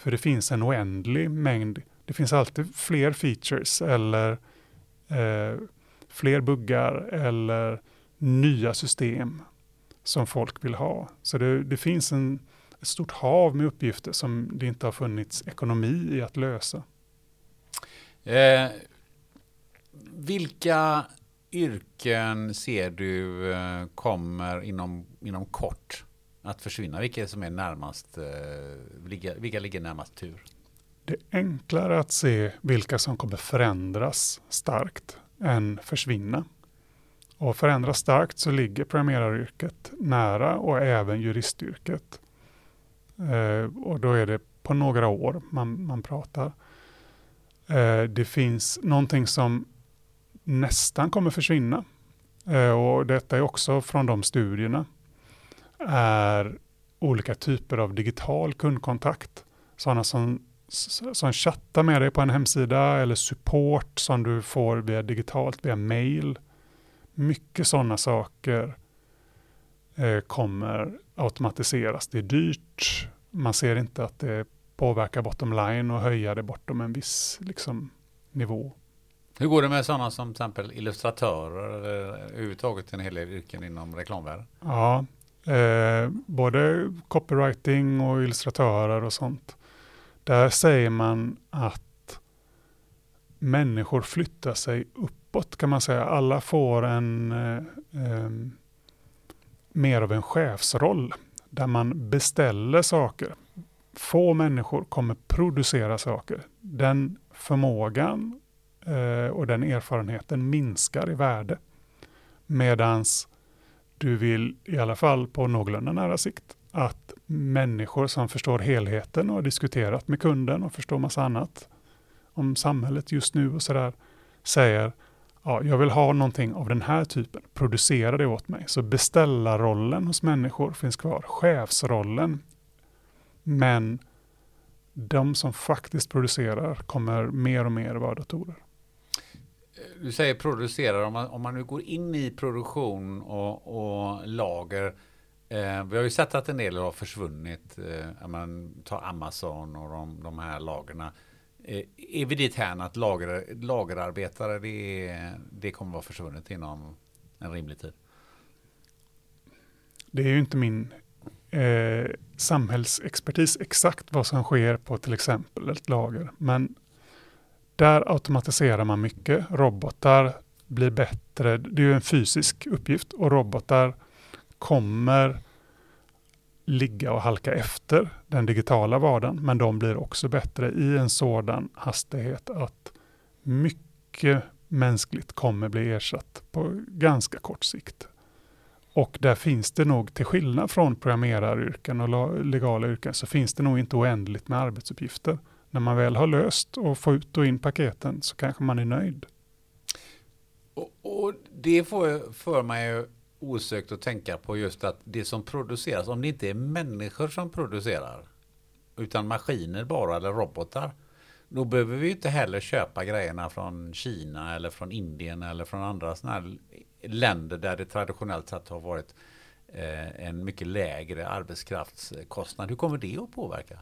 För det finns en oändlig mängd, det finns alltid fler features eller eh, fler buggar eller nya system som folk vill ha. Så det, det finns en, ett stort hav med uppgifter som det inte har funnits ekonomi i att lösa. Eh, vilka yrken ser du eh, kommer inom, inom kort att försvinna? Vilka som är närmast, eh, vilka, vilka ligger närmast tur? Det är enklare att se vilka som kommer förändras starkt än försvinna. Och förändras starkt så ligger programmeraryrket nära och även juristyrket. Eh, och då är det på några år man, man pratar. Eh, det finns någonting som nästan kommer försvinna. Eh, och detta är också från de studierna är olika typer av digital kundkontakt. Sådana som, som chattar med dig på en hemsida eller support som du får via digitalt, via mail. Mycket sådana saker eh, kommer automatiseras. Det är dyrt. Man ser inte att det påverkar bottom line och höja det bortom en viss liksom, nivå. Hur går det med sådana som till exempel illustratörer eller överhuvudtaget en hel del yrken inom reklamvärlden? Ja, Eh, både copywriting och illustratörer och sånt. Där säger man att människor flyttar sig uppåt kan man säga. Alla får en eh, eh, mer av en chefsroll där man beställer saker. Få människor kommer producera saker. Den förmågan eh, och den erfarenheten minskar i värde. Medans du vill i alla fall på någorlunda nära sikt att människor som förstår helheten och har diskuterat med kunden och förstår massa annat om samhället just nu och sådär säger ja, jag vill ha någonting av den här typen, producera det åt mig. Så beställarrollen hos människor finns kvar, chefsrollen. Men de som faktiskt producerar kommer mer och mer vara datorer du säger producerar, om man, om man nu går in i produktion och, och lager. Eh, vi har ju sett att en del har försvunnit. Eh, man tar Amazon och de, de här lagerna. Eh, är vi dit här att lager, lagerarbetare, det, det kommer vara försvunnet inom en rimlig tid? Det är ju inte min eh, samhällsexpertis exakt vad som sker på till exempel ett lager. Men där automatiserar man mycket. Robotar blir bättre. Det är ju en fysisk uppgift och robotar kommer ligga och halka efter den digitala vardagen, men de blir också bättre i en sådan hastighet att mycket mänskligt kommer bli ersatt på ganska kort sikt. Och där finns det nog, till skillnad från programmeraryrken och legala yrken, så finns det nog inte oändligt med arbetsuppgifter när man väl har löst och får ut och in paketen så kanske man är nöjd. Och, och det får för mig ju osökt att tänka på just att det som produceras, om det inte är människor som producerar, utan maskiner bara eller robotar, då behöver vi inte heller köpa grejerna från Kina eller från Indien eller från andra sådana länder där det traditionellt sett har varit eh, en mycket lägre arbetskraftskostnad. Hur kommer det att påverka?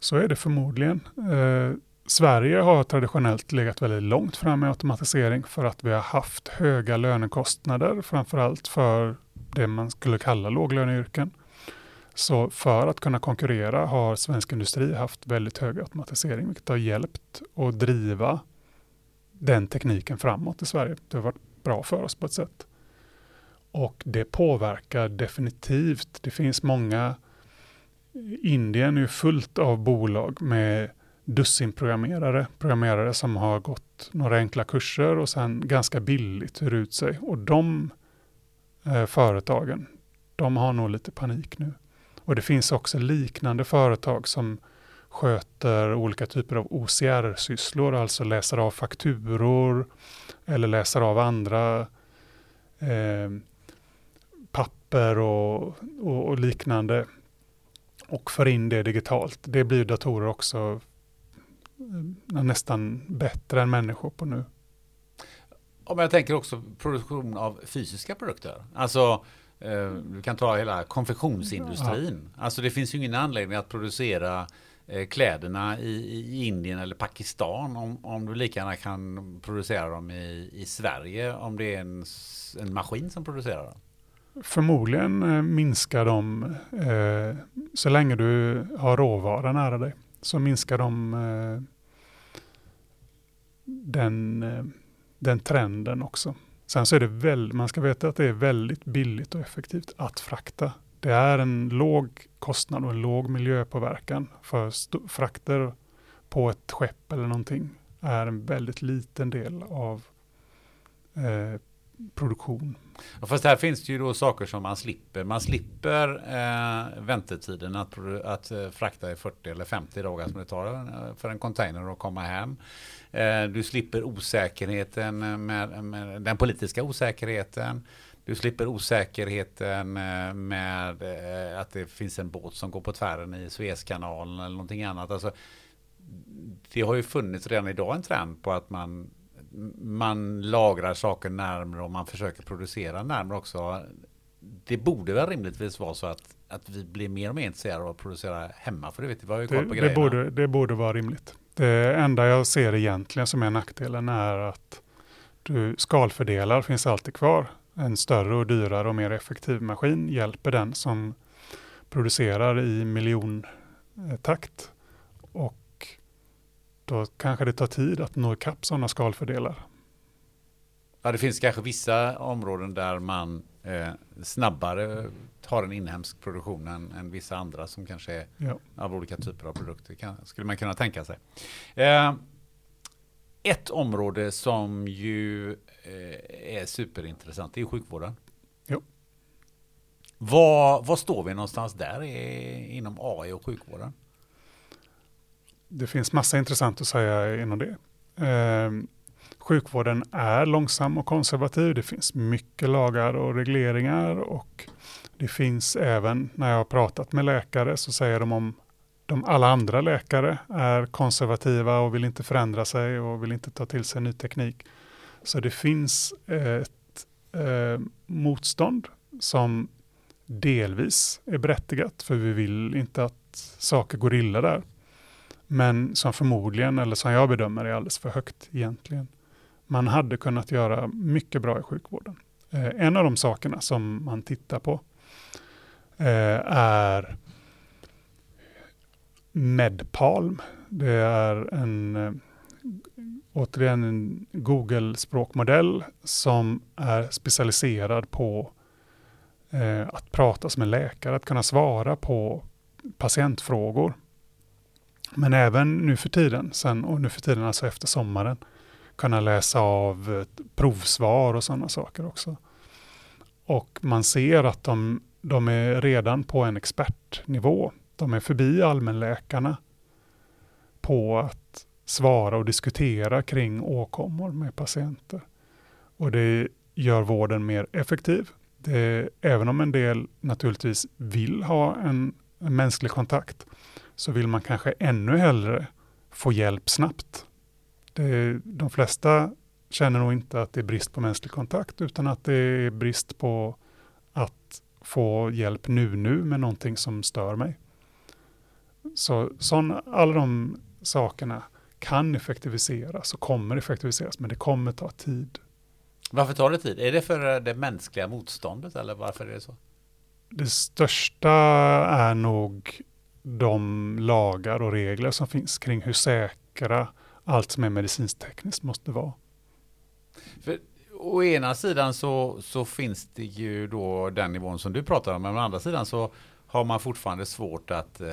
Så är det förmodligen. Eh, Sverige har traditionellt legat väldigt långt fram i automatisering för att vi har haft höga lönekostnader, framförallt för det man skulle kalla låglöneyrken. Så för att kunna konkurrera har svensk industri haft väldigt hög automatisering, vilket har hjälpt att driva den tekniken framåt i Sverige. Det har varit bra för oss på ett sätt. Och det påverkar definitivt. Det finns många, Indien är ju fullt av bolag med dussinprogrammerare, programmerare som har gått några enkla kurser och sen ganska billigt hyr ut sig. Och de eh, företagen, de har nog lite panik nu. Och det finns också liknande företag som sköter olika typer av OCR-sysslor, alltså läser av fakturor eller läser av andra eh, papper och, och, och, liknande och för in det digitalt. Det blir datorer också eh, nästan bättre än människor på nu. Om jag tänker också produktion av fysiska produkter. Alltså Eh, du kan ta hela konfektionsindustrin. Ja. Alltså det finns ju ingen anledning att producera eh, kläderna i, i, Indien eller Pakistan om, om du lika gärna kan producera dem i, i Sverige om det är en, en maskin som producerar dem. Förmodligen eh, minskar de, eh, så länge du har råvara nära dig, så minskar de eh, den, eh, den trenden också. Sen så är det väl, man ska veta att det är väldigt billigt och effektivt att frakta. Det är en låg kostnad och en låg miljöpåverkan för frakter på ett skepp eller någonting är en väldigt liten del av eh, produktion. Ja, fast här finns det ju då saker som man slipper. Man slipper eh, väntetiden att, att eh, frakta i 40 eller 50 dagar som det tar eh, för en container att komma hem. Eh, du slipper osäkerheten med, med, den politiska osäkerheten. Du slipper osäkerheten eh, med eh, att det finns en båt som går på tvären i Suezkanalen eller någonting annat. Alltså, det har ju funnits redan idag en trend på att man man lagrar saker närmare och man försöker producera närmare också. Det borde väl rimligtvis vara så att, att vi blir mer och mer intresserade av att producera hemma, för det vet vi, vi har ju koll på det, det borde, det borde vara rimligt. Det enda jag ser egentligen som är nackdelen är att du, skalfördelar finns alltid kvar. En större och dyrare och mer effektiv maskin hjälper den som producerar i miljontakt. Då kanske det tar tid att nå ikapp sådana skalfördelar. Ja, det finns kanske vissa områden där man eh, snabbare har en inhemsk produktion än, än vissa andra som kanske är ja. av olika typer av produkter. Kan, skulle man kunna tänka sig. Eh, ett område som ju eh, är superintressant det är sjukvården. Jo. Var, var står vi någonstans där inom AI och sjukvården? Det finns massa intressant att säga inom det. Eh, sjukvården är långsam och konservativ. Det finns mycket lagar och regleringar och det finns även, när jag har pratat med läkare så säger de om de alla andra läkare är konservativa och vill inte förändra sig och vill inte ta till sig ny teknik. Så det finns ett eh, motstånd som delvis är berättigat, för vi vill inte att saker går illa där men som förmodligen, eller som jag bedömer, är alldeles för högt egentligen. Man hade kunnat göra mycket bra i sjukvården. Eh, en av de sakerna som man tittar på eh, är Medpalm. Det är en, eh, återigen en Google-språkmodell som är specialiserad på eh, att prata som en läkare, att kunna svara på patientfrågor. Men även nu för tiden, sen, och nu för tiden alltså efter sommaren, kunna läsa av eh, provsvar och sådana saker också. Och man ser att de, de är redan på en expertnivå. De är förbi allmänläkarna. på att svara och diskutera kring åkommor med patienter. Och det gör vården mer effektiv. Det, även om en del naturligtvis vill ha en, en mänsklig kontakt så vill man kanske ännu hellre få hjälp snabbt. Det, de flesta känner nog inte att det är brist på mänsklig kontakt utan att det är brist på att få hjälp nu nu med någonting som stör mig. Så sån, alla de sakerna kan effektiviseras och kommer effektiviseras men det kommer ta tid. Varför tar det tid? Är det för det mänskliga motståndet eller varför är det så? Det största är nog de lagar och regler som finns kring hur säkra allt som är medicinskt tekniskt måste vara. För, å ena sidan så, så finns det ju då den nivån som du pratar om, men å andra sidan så har man fortfarande svårt att eh,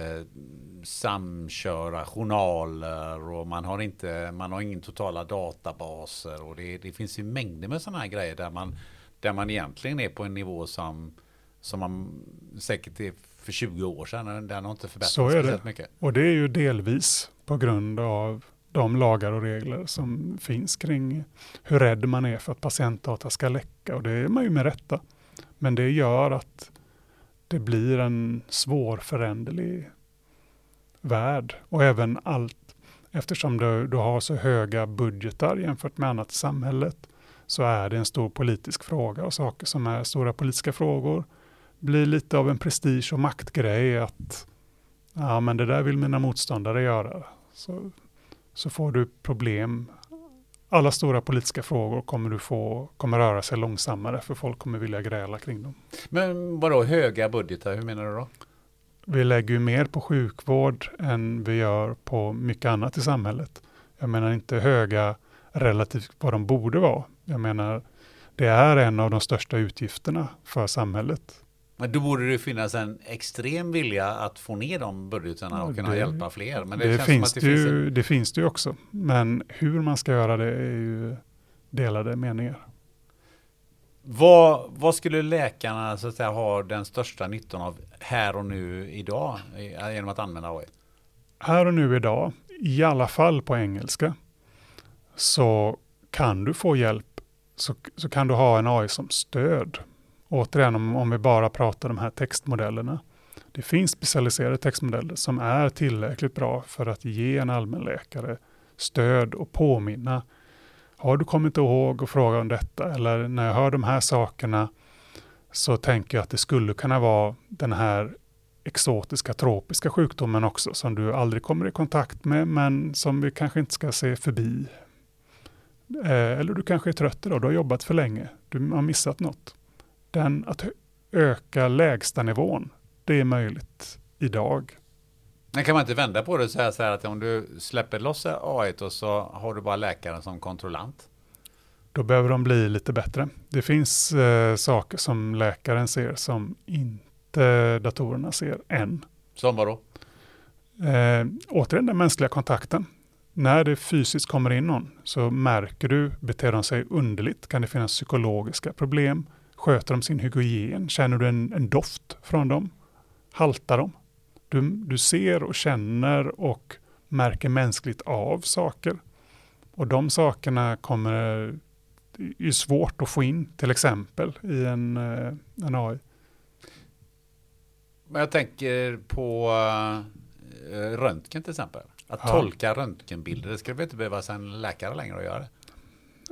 samköra journaler och man har, inte, man har ingen totala databaser och det, det finns ju mängder med sådana här grejer där man, där man egentligen är på en nivå som, som man säkert är för 20 år sedan. Den har inte förbättrats Så är det. mycket. Och det är ju delvis på grund av de lagar och regler som finns kring hur rädd man är för att patientdata ska läcka. Och det är man ju med rätta. Men det gör att det blir en svårföränderlig värld. Och även allt, eftersom du, du har så höga budgetar jämfört med annat i samhället, så är det en stor politisk fråga och saker som är stora politiska frågor blir lite av en prestige och maktgrej att ja, men det där vill mina motståndare göra. Så, så får du problem. Alla stora politiska frågor kommer du få, kommer röra sig långsammare för folk kommer vilja gräla kring dem. Men vadå höga budgetar, hur menar du då? Vi lägger ju mer på sjukvård än vi gör på mycket annat i samhället. Jag menar inte höga relativt vad de borde vara. Jag menar, det är en av de största utgifterna för samhället. Men då borde det finnas en extrem vilja att få ner de budgetarna och kunna det- hjälpa fler. Men det, Det, finns det, finns ju, en, det finns det ju också. Men hur man ska göra det är ju delade meningar. vad, vad skulle läkarna så att säga, ha den största nyttan av här och nu idag genom att använda AI? Här och nu idag, i alla fall på engelska, så kan du få hjälp, så, så kan du ha en AI som stöd. Återigen, om, om vi bara pratar de här textmodellerna. Det finns specialiserade textmodeller som är tillräckligt bra för att ge en allmänläkare stöd och påminna. Har du kommit ihåg att fråga om detta? Eller när jag hör de här sakerna så tänker jag att det skulle kunna vara den här exotiska tropiska sjukdomen också som du aldrig kommer i kontakt med men som vi kanske inte ska se förbi. Eh, eller du kanske är trött idag, du har jobbat för länge, du har missat något. Den, att öka lägsta nivån, det är möjligt idag. Men kan man inte vända på det och säga så här att om du släpper loss AI och så har du bara läkaren som kontrollant? Då behöver de bli lite bättre. Det finns eh, saker som läkaren ser som inte datorerna ser än. Som vadå? Eh, återigen den mänskliga kontakten. När det fysiskt kommer in någon så märker du, beter de sig underligt? Kan det finnas psykologiska problem? Sköter de sin hygien? Känner du en, en doft från dem? Haltar de? Du, du ser och känner och märker mänskligt av saker. Och de sakerna kommer är svårt att få in till exempel i en, eh, en AI. Men jag tänker på uh, röntgen till exempel. Att Ja. tolka röntgenbilder, det skulle väl inte behövas en läkare längre att göra?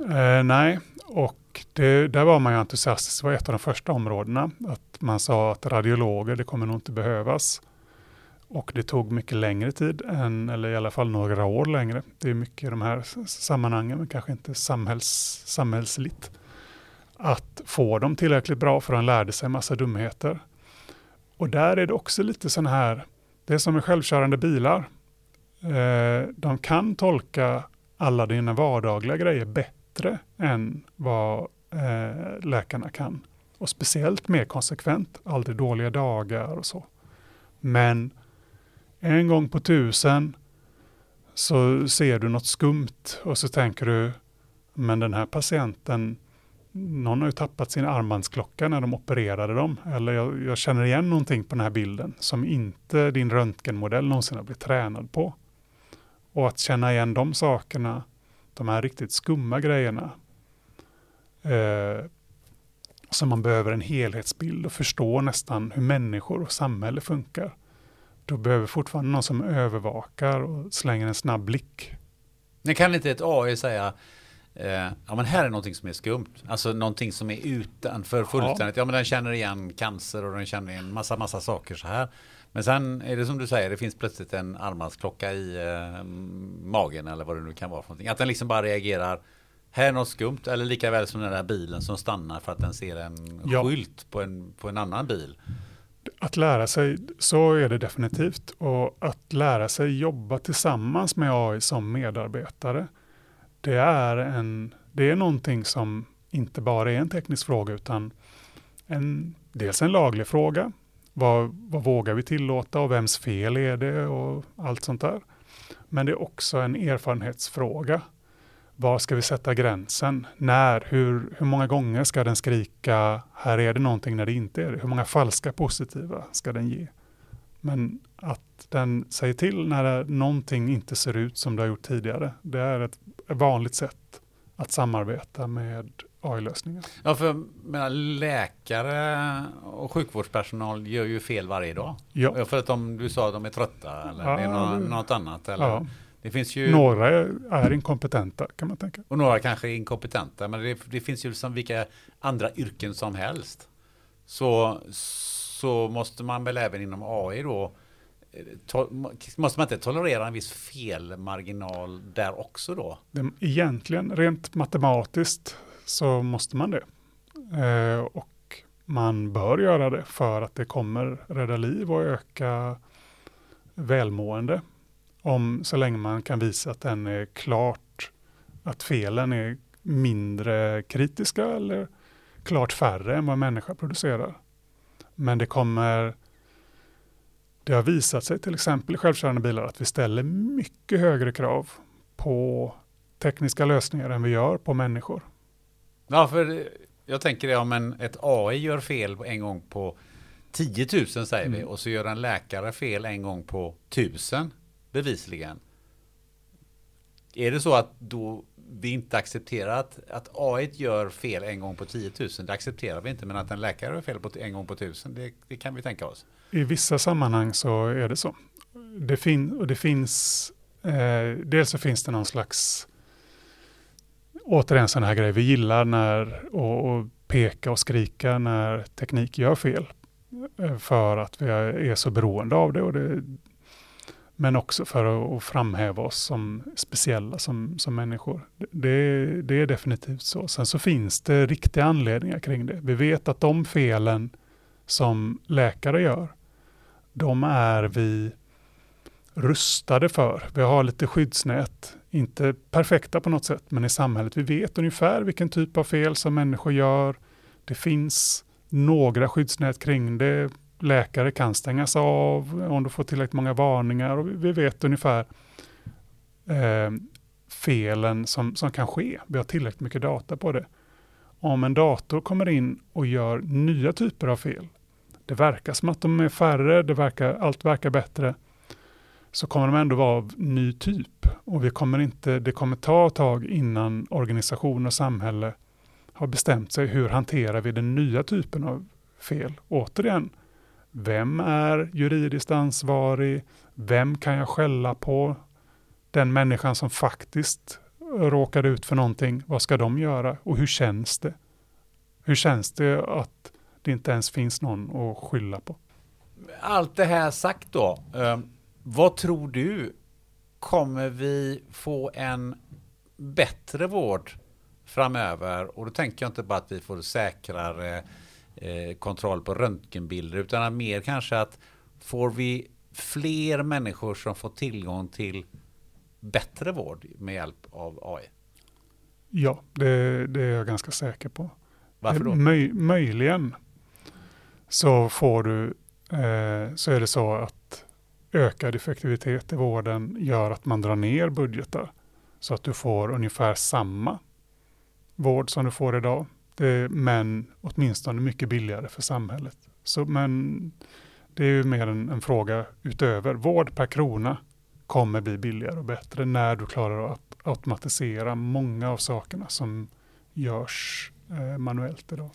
Eh, nej, och det, där var man ju entusiastisk. Det var ett av de första områdena. Att man sa att radiologer, det kommer nog inte behövas. Och det tog mycket längre tid, än, eller i alla fall några år längre. Det är mycket i de här sammanhangen, men kanske inte samhälls, samhällsligt. Att få dem tillräckligt bra för de lärde sig massa dumheter. Och där är det också lite sån här, det är som med självkörande bilar. Eh, de kan tolka alla dina vardagliga grejer bättre än vad eh, läkarna kan. Och speciellt mer konsekvent, aldrig dåliga dagar och så. Men en gång på tusen så ser du något skumt och så tänker du, men den här patienten, någon har ju tappat sin armbandsklocka när de opererade dem. Eller jag, jag känner igen någonting på den här bilden som inte din röntgenmodell någonsin har blivit tränad på. Och att känna igen de sakerna, de här riktigt skumma grejerna, eh, som man behöver en helhetsbild och förstå nästan hur människor och samhälle funkar. Då behöver fortfarande någon som övervakar och slänger en snabb blick. Men kan inte ett AI säga eh, ja men här är någonting som är skumt. Alltså någonting som är utanför fullständigt. Ja. ja men den känner igen cancer och den känner igen massa massa saker så här. Men sen är det som du säger, det finns plötsligt en armbandsklocka i eh, magen eller vad det nu kan vara för någonting. Att den liksom bara reagerar här är något skumt eller lika väl som den där bilen som stannar för att den ser en ja. skylt på en, på en annan bil. Att lära sig, så är det definitivt. Och att lära sig jobba tillsammans med AI som medarbetare, det är, en, det är någonting som inte bara är en teknisk fråga utan en, dels en laglig fråga. Vad, vad vågar vi tillåta och vems fel är det och allt sånt där. Men det är också en erfarenhetsfråga. Var ska vi sätta gränsen? När? Hur, hur många gånger ska den skrika här är det någonting när det inte är det? Hur många falska positiva ska den ge? Men att den säger till när någonting inte ser ut som det har gjort tidigare, det är ett vanligt sätt att samarbeta med AI-lösningar. Ja, för menar, läkare och sjukvårdspersonal gör ju fel varje dag. Ja. För att de, du sa att de är trötta eller ja, det är något, något annat. Eller? Ja. Det finns ju... Några är, inkompetenta kan man tänka. Och några kanske är inkompetenta. Men det, det finns ju som vilka andra yrken som helst. Så, så måste man väl även inom AI då to, måste man inte tolerera en viss felmarginal där också då? Egentligen, rent matematiskt så måste man det. Eh, och man bör göra det för att det kommer rädda liv och öka välmående. Om, så länge man kan visa att den är klart, att felen är mindre kritiska eller klart färre än vad människa producerar. Men det kommer det har visat sig till exempel i självkörande bilar att vi ställer mycket högre krav på tekniska lösningar än vi gör på människor. Ja, för jag tänker det om en, ett AI gör fel en gång på 10 000 säger mm. vi och så gör en läkare fel en gång på 1000 bevisligen. Är det så att då vi inte accepterar att, att AI gör fel en gång på 10 000, det accepterar vi inte, men att en läkare gör fel på en gång på 1000, det, det kan vi tänka oss. I vissa sammanhang så är det så. Det, fin och det finns, eh, dels så finns det någon slags, återigen sådana här grejer, vi gillar när, och, och peka och skrika när teknik gör fel. Eh, för att vi är så beroende av det och det, men också för att framhäva oss som speciella som, som människor. Det, det är definitivt så. Sen så finns det riktiga anledningar kring det. Vi vet att de felen som läkare gör, de är vi rustade för. Vi har lite skyddsnät, inte perfekta på något sätt, men i samhället. Vi vet ungefär vilken typ av fel som människor gör. Det finns några skyddsnät kring det läkare kan stängas av om du får tillräckligt många varningar och vi vet ungefär eh, felen som, som kan ske. Vi har tillräckligt mycket data på det. Om en dator kommer in och gör nya typer av fel, det verkar som att de är färre, det verkar, allt verkar bättre, så kommer de ändå vara av ny typ. Och vi kommer inte, det kommer ta ett tag innan organisation och samhälle har bestämt sig hur hanterar vi den nya typen av fel. Återigen, vem är juridiskt ansvarig? Vem kan jag skälla på? Den människan som faktiskt råkade ut för någonting, vad ska de göra? Och hur känns det? Hur känns det att det inte ens finns någon att skylla på? Allt det här sagt då, eh, vad tror du? Kommer vi få en bättre vård framöver? Och då tänker jag inte bara att vi får säkrare Eh, kontroll på röntgenbilder utan mer kanske att får vi fler människor som får tillgång till bättre vård med hjälp av AI? Ja, det, det är jag ganska säker på. Varför då? Möj, möjligen så får du, eh, så är det så att ökad effektivitet i vården gör att man drar ner budgetar så att du får ungefär samma vård som du får idag det, men åtminstone mycket billigare för samhället. Så, men det är ju mer en, en, fråga utöver. Vård per krona kommer bli billigare och bättre när du klarar att automatisera många av sakerna som görs eh, manuellt idag.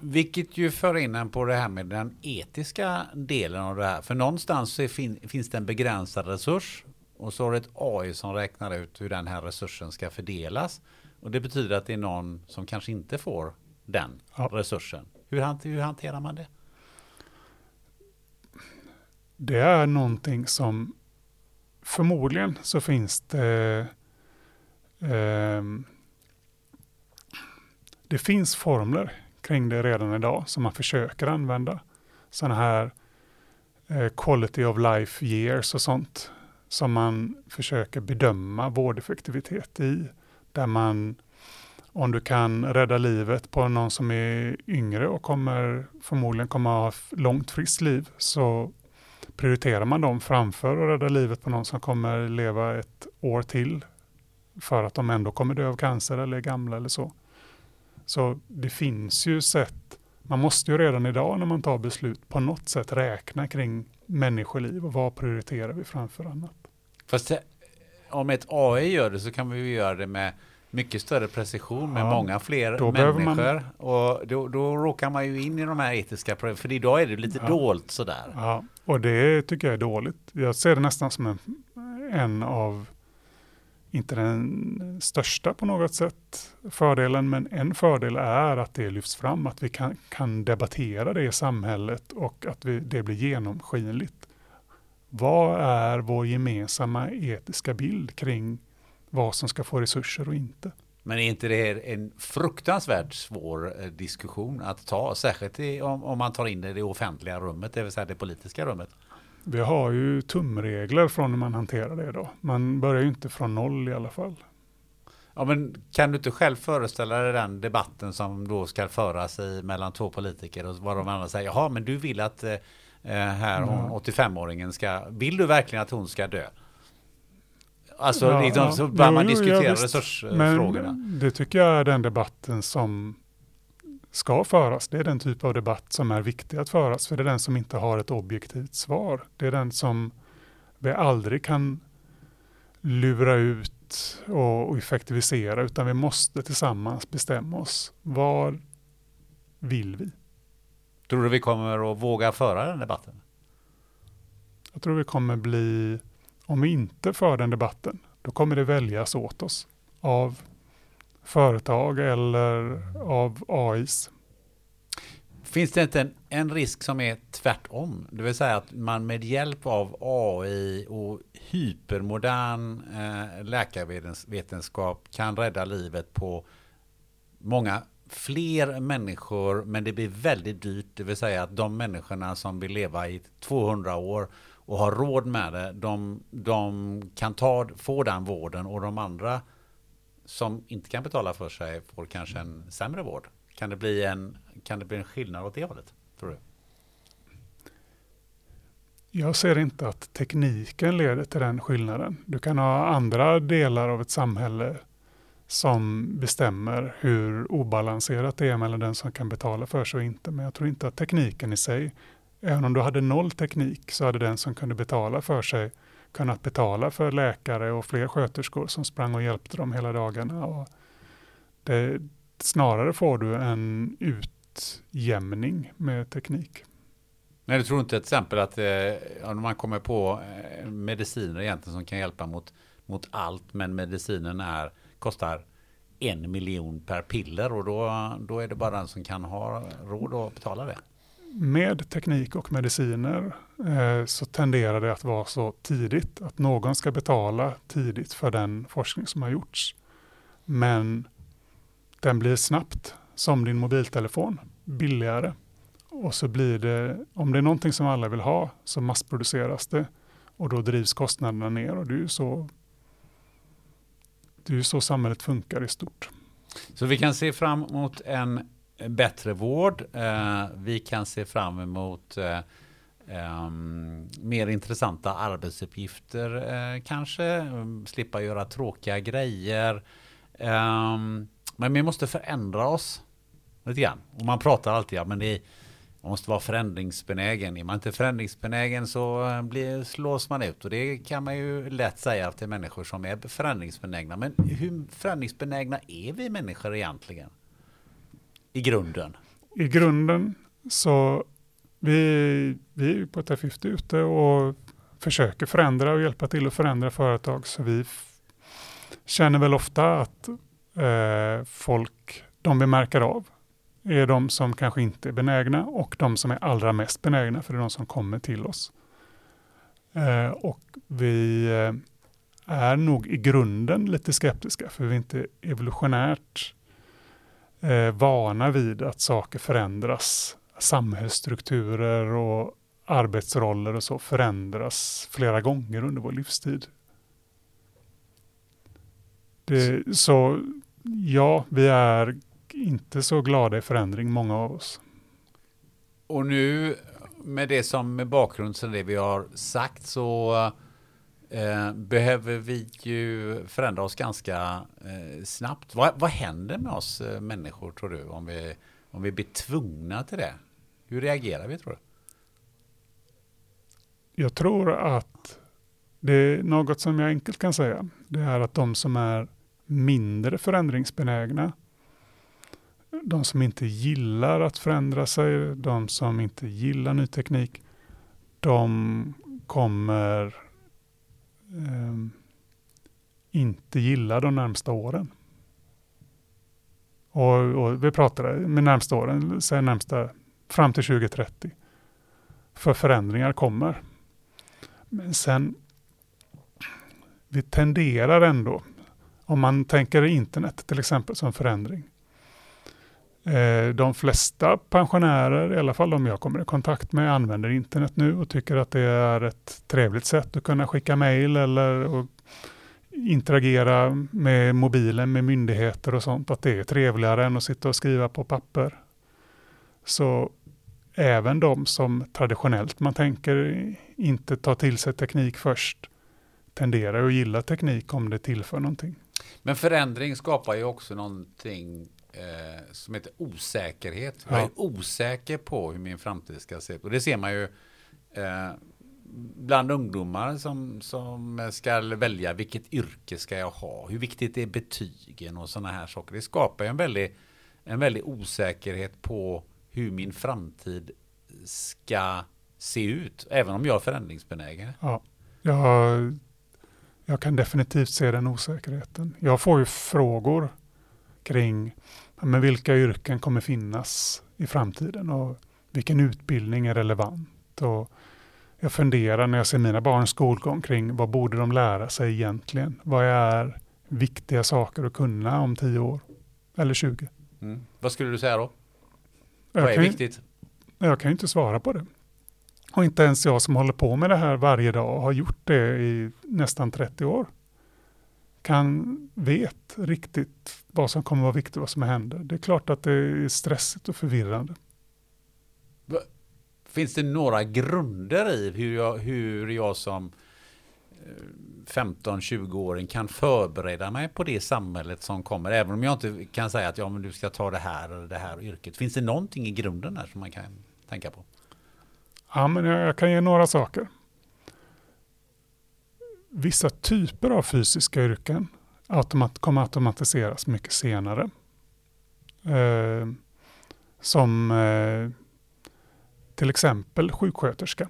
Vilket ju för in en på det här med den etiska delen av det här. För någonstans fin finns det en begränsad resurs och så har du ett AI som räknar ut hur den här resursen ska fördelas. Och det betyder att det är någon som kanske inte får den ja. resursen. Hur, hanter, hur hanterar man det? Det är någonting som förmodligen så finns det eh, det finns formler kring det redan idag som man försöker använda. Sådana här eh, quality of life years och sånt som man försöker bedöma vårdeffektivitet i. Där man, om du kan rädda livet på någon som är yngre och kommer förmodligen kommer ha långt friskt liv, så prioriterar man dem framför att rädda livet på någon som kommer leva ett år till för att de ändå kommer dö av cancer eller är gamla eller så. Så det finns ju sätt, man måste ju redan idag när man tar beslut på något sätt räkna kring människoliv och vad prioriterar vi framför annat. Fast om ett AI gör det så kan vi ju göra det med mycket större precision med ja, många fler människor. Man... Och då, då råkar man ju in i de här etiska problemen, för idag är det lite ja. dolt sådär. Ja, och det tycker jag är dåligt. Jag ser det nästan som en, en av inte den största på något sätt fördelen, men en fördel är att det lyfts fram, att vi kan, kan debattera det i samhället och att vi, det blir genomskinligt. Vad är vår gemensamma etiska bild kring vad som ska få resurser och inte? Men är inte det en fruktansvärt svår eh, diskussion att ta, särskilt om, om man tar in det i det offentliga rummet, det vill säga det politiska rummet? Vi har ju tumregler från hur man hanterar det då. Man börjar ju inte från noll i alla fall. Ja, men kan du inte själv föreställa dig den debatten som då ska föras i, mellan två politiker och vad de andra säger, jaha, men du vill att eh, här hon, 85-åringen ska, vill du verkligen att hon ska dö? Alltså, ja, liksom, så börjar man diskutera ja, resursfrågorna. Men det tycker jag är den debatten som ska föras. Det är den typ av debatt som är viktig att föras, för det är den som inte har ett objektivt svar. Det är den som vi aldrig kan lura ut och, effektivisera, utan vi måste tillsammans bestämma oss. Vad vill vi? Tror du vi kommer att våga föra den debatten? Jag tror vi kommer bli, om vi inte för den debatten, då kommer det väljas åt oss av företag eller av AIs. Finns det inte en, en risk som är tvärtom? Det vill säga att man med hjälp av AI och hypermodern eh, läkarvetenskap kan rädda livet på många fler människor, men det blir väldigt dyrt. Det vill säga att de människorna som vill leva i 200 år och har råd med det, de, de kan ta, få den vården och de andra som inte kan betala för sig får kanske en sämre vård? Kan det bli en, kan det bli en skillnad åt det hållet, tror du? Jag ser inte att tekniken leder till den skillnaden. Du kan ha andra delar av ett samhälle som bestämmer hur obalanserat det är mellan den som kan betala för sig och inte. Men jag tror inte att tekniken i sig, även om du hade noll teknik, så hade den som kunde betala för sig kunnat betala för läkare och fler sköterskor som sprang och hjälpte dem hela dagarna. Och det, snarare får du en utjämning med teknik. Nej, du tror inte till exempel att eh, om man kommer på eh, mediciner egentligen som kan hjälpa mot, mot allt, men medicinen är, kostar en miljon per piller och då, då är det bara den som kan ha råd att betala det med teknik och mediciner eh, så tenderar det att vara så tidigt att någon ska betala tidigt för den forskning som har gjorts. Men den blir snabbt, som din mobiltelefon, billigare. Och så blir det, om det är någonting som alla vill ha, så massproduceras det och då drivs kostnaderna ner och det är ju så, det är så samhället funkar i stort. Så vi kan se fram emot en bättre vård. Eh, vi kan se fram emot eh, Um, mer intressanta arbetsuppgifter uh, kanske, ehm, slippa göra tråkiga grejer. Um, men vi måste förändra oss lite grann. Och man pratar alltid, ja men det man måste vara förändringsbenägen. Är man inte förändringsbenägen så eh, blir, slås man ut. Och det kan man ju lätt säga till människor som är förändringsbenägna. Men hur förändringsbenägna är vi människor egentligen? I grunden? I grunden så vi, vi är på TFIFT ute och försöker förändra och hjälpa till att förändra företag. Så vi känner väl ofta att eh, folk, de vi märker av, är de som kanske inte är benägna och de som är allra mest benägna, för det är de som kommer till oss. Eh, och vi eh, är nog i grunden lite skeptiska, för vi är inte evolutionärt eh, vana vid att saker förändras. Samhällsstrukturer och arbetsroller och så förändras flera gånger under vår livstid. Det, så ja, vi är inte så glada i förändring, många av oss. Och nu med det som med bakgrund som det vi har sagt så eh, behöver vi ju förändra oss ganska eh, snabbt. Vad, vad händer med oss eh, människor tror du om vi, om vi blir tvungna till det? Hur reagerar vi tror du? Jag tror att det är något som jag enkelt kan säga. Det är att de som är mindre förändringsbenägna de som inte gillar att förändra sig, de som inte gillar ny teknik, de kommer eh, inte gillar de närmsta åren. Och, och vi pratar med närmsta åren, säg närmsta fram till 2030. För förändringar kommer. Men sen, vi tenderar ändå, om man tänker internet till exempel som förändring, Eh, de flesta pensionärer, i alla fall de jag kommer i kontakt med, använder internet nu och tycker att det är ett trevligt sätt att kunna skicka mejl eller interagera med mobilen med myndigheter och sånt, att det är trevligare än att sitta och skriva på papper. Så även de som traditionellt man tänker inte tar till sig teknik först tenderar att gilla teknik om det tillför någonting. Men förändring skapar ju också någonting eh, som heter osäkerhet. Jag är osäker på hur min framtid ska se ut. Och det ser man ju eh, bland ungdomar som, som ska välja vilket yrke ska jag ha? Hur viktigt är betygen och sådana här saker? Det skapar en väldig, en väldig osäkerhet på hur min framtid ska se ut, även om jag är förändringsbenägen. Ja, jag, jag kan definitivt se den osäkerheten. Jag får ju frågor kring men vilka yrken kommer finnas i framtiden och vilken utbildning är relevant. Och jag funderar när jag ser mina barns skolgång kring vad borde de lära sig egentligen? Vad är viktiga saker att kunna om 10 år eller 20? Mm. Vad skulle du säga då? Jag vad är viktigt? Jag kan ju inte svara på det. Och inte ens jag som håller på med det här varje dag har gjort det i nästan 30 år kan vet riktigt vad som kommer vara viktigt och vad som händer. Det är klart att det är stressigt och förvirrande. Finns det några grunder i hur jag, hur jag som 15-20-åring eh, kan förbereda mig på det samhället som kommer. Även om jag inte kan säga att ja, men du ska ta det här eller det här yrket. Finns det någonting i grunden där som man kan tänka på? Ja, men jag, jag kan ge några saker vissa typer av fysiska yrken automat kommer automatiseras mycket senare. Eh, som eh, till exempel sjuksköterska.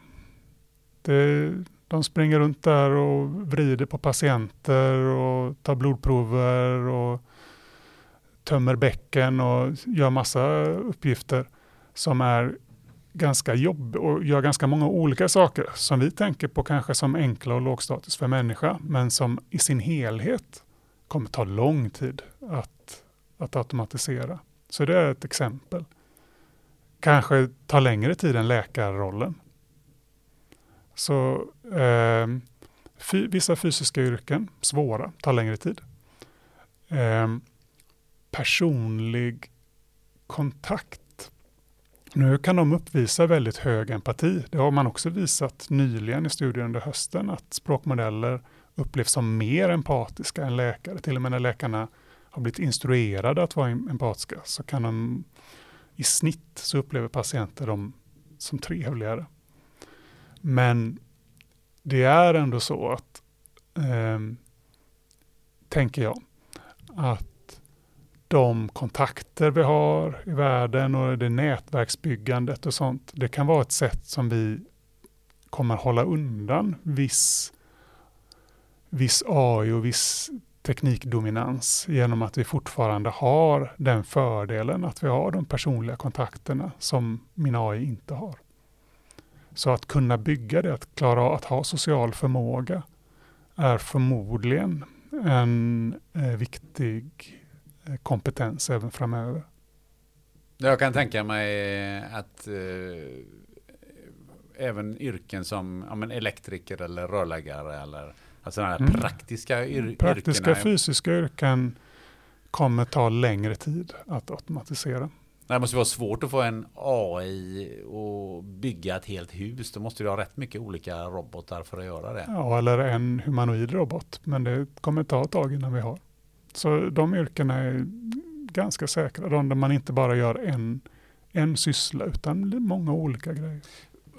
Det, de springer runt där och vrider på patienter och tar blodprover och tömmer bäcken och gör massa uppgifter som är ganska jobb och gör ganska många olika saker som vi tänker på kanske som enkla och lågstatus för människa, men som i sin helhet kommer ta lång tid att, att automatisera. Så det är ett exempel. Kanske tar längre tid än läkarrollen. Så eh, fy, vissa fysiska yrken, svåra, tar längre tid. Eh, personlig kontakt nu kan de uppvisa väldigt hög empati. Det har man också visat nyligen i studier under hösten, att språkmodeller upplevs som mer empatiska än läkare. Till och med när läkarna har blivit instruerade att vara empatiska så kan de i snitt så upplever patienter dem som trevligare. Men det är ändå så att, eh, tänker jag, att de kontakter vi har i världen och det nätverksbyggandet och sånt, det kan vara ett sätt som vi kommer hålla undan viss, viss AI och viss teknikdominans genom att vi fortfarande har den fördelen att vi har de personliga kontakterna som min AI inte har. Så att kunna bygga det, att klara att ha social förmåga är förmodligen en eh, viktig eh, kompetens även framöver. Jag kan tänka mig eh, att eh, även yrken som ja, men elektriker eller rörläggare eller alltså här mm. praktiska yr Praktiska yrkena. fysiska yrken kommer ta längre tid att automatisera. Det måste vara svårt att få en AI och bygga ett helt hus. Då måste du ha rätt mycket olika robotar för att göra det. Ja, eller en humanoid robot. Men det kommer ta ett tag innan vi har. Så de yrkena är ganska säkra. De där man inte bara gör en, en syssla utan många olika grejer.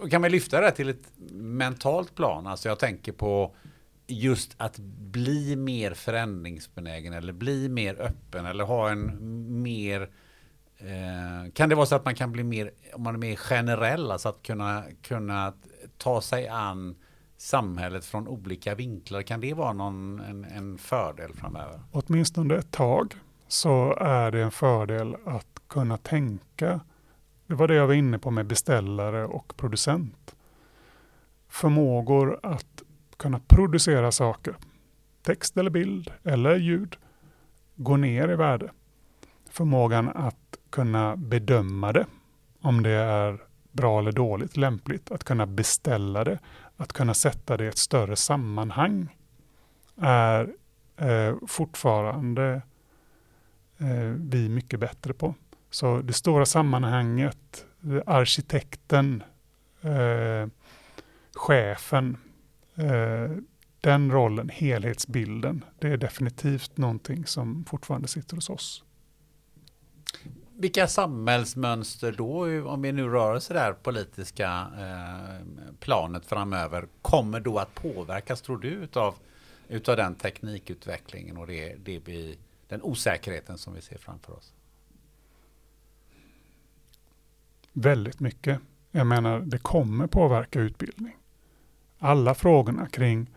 Kan man lyfta det till ett mentalt plan? Alltså jag tänker på just att bli mer förändringsbenägen eller bli mer öppen eller ha en mer Eh, kan det vara så att man kan bli mer, om man är mer generell, alltså att kunna, kunna ta sig an samhället från olika vinklar? Kan det vara någon, en, en fördel framöver? Åtminstone ett tag så är det en fördel att kunna tänka. Det var det jag var inne på med beställare och producent. Förmågor att kunna producera saker, text eller bild eller ljud, går ner i värde. Förmågan att kunna bedöma det, om det är bra eller dåligt, lämpligt, att kunna beställa det, att kunna sätta det i ett större sammanhang är eh, fortfarande eh, vi mycket bättre på. Så det stora sammanhanget, arkitekten, eh, chefen, eh, den rollen, helhetsbilden, det är definitivt någonting som fortfarande sitter hos oss vilka samhällsmönster då, om vi nu rör oss där politiska eh, planet framöver, kommer då att påverkas, tror du, utav, utav den teknikutvecklingen och det, det vi, den osäkerheten som vi ser framför oss? Väldigt mycket. Jag menar, det kommer påverka utbildning. Alla frågorna kring,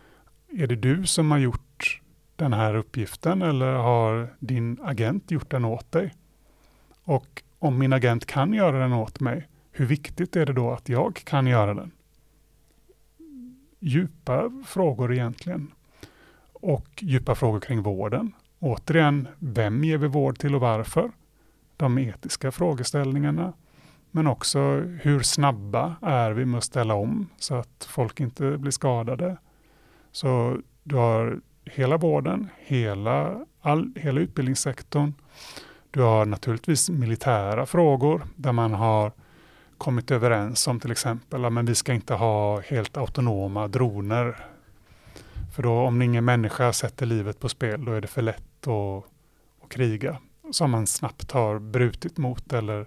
är det du som har gjort den här uppgiften eller har din agent gjort den åt dig? Och om min agent kan göra den åt mig, hur viktigt är det då att jag kan göra den? Djupa frågor egentligen. Och djupa frågor kring vården. Återigen, vem ger vi vård till och varför? De etiska frågeställningarna. Men också hur snabba är vi med att ställa om så att folk inte blir skadade? Så du har hela vården, hela, all, hela utbildningssektorn du har naturligtvis militära frågor där man har kommit överens om till exempel att vi ska inte ha helt autonoma droner. För då om ingen människa sätter livet på spel då är det för lätt att, att kriga. Som man snabbt har brutit mot eller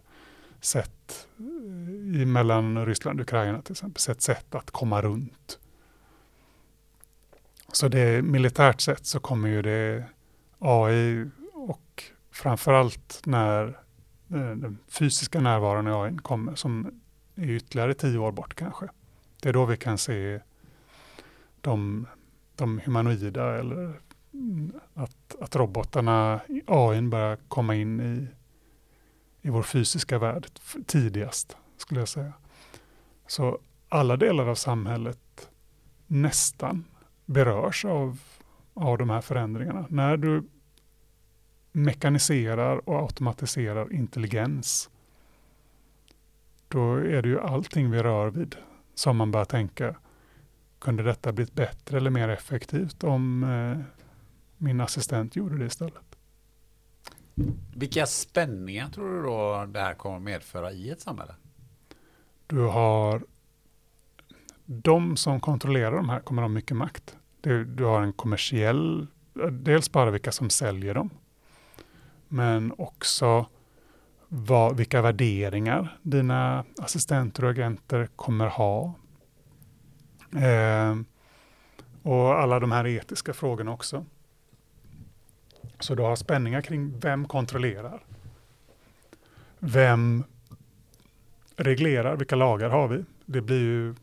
sett eh, i mellan Ryssland och Ukraina till exempel, sett sätt att komma runt. Så det militärt sett så kommer ju det AI och framförallt när den fysiska närvaron i AI kommer, som är ytterligare tio år bort kanske. Det är då vi kan se de, de humanoida eller att, att robotarna, AI börjar komma in i, i vår fysiska värld tidigast, skulle jag säga. Så alla delar av samhället nästan berörs av, av de här förändringarna. När du mekaniserar och automatiserar intelligens, då är det ju allting vi rör vid som man börjar tänka, kunde detta blivit bättre eller mer effektivt om eh, min assistent gjorde det istället? Vilka spänningar tror du då det här kommer medföra i ett samhälle? Du har de som kontrollerar de här kommer ha mycket makt. Du, du har en kommersiell, dels bara vilka som säljer dem men också vad, vilka värderingar dina assistenter och agenter kommer ha. Eh, och alla de här etiska frågorna också. Så du har spänningar kring vem kontrollerar? Vem reglerar? Vilka lagar har vi? Det blir ju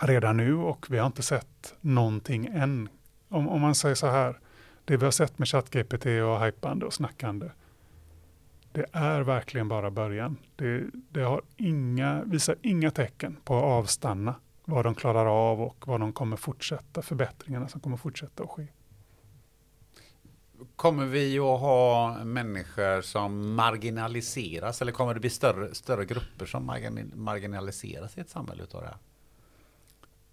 redan nu och vi har inte sett någonting än. Om, om man säger så här, det vi har sett med ChatGPT och hypande och snackande, det är verkligen bara början. Det, det har inga, visar inga tecken på att avstanna vad de klarar av och vad de kommer fortsätta, förbättringarna som kommer fortsätta att ske. Kommer vi att ha människor som marginaliseras eller kommer det bli större, större grupper som marginaliseras i ett samhälle utav det här?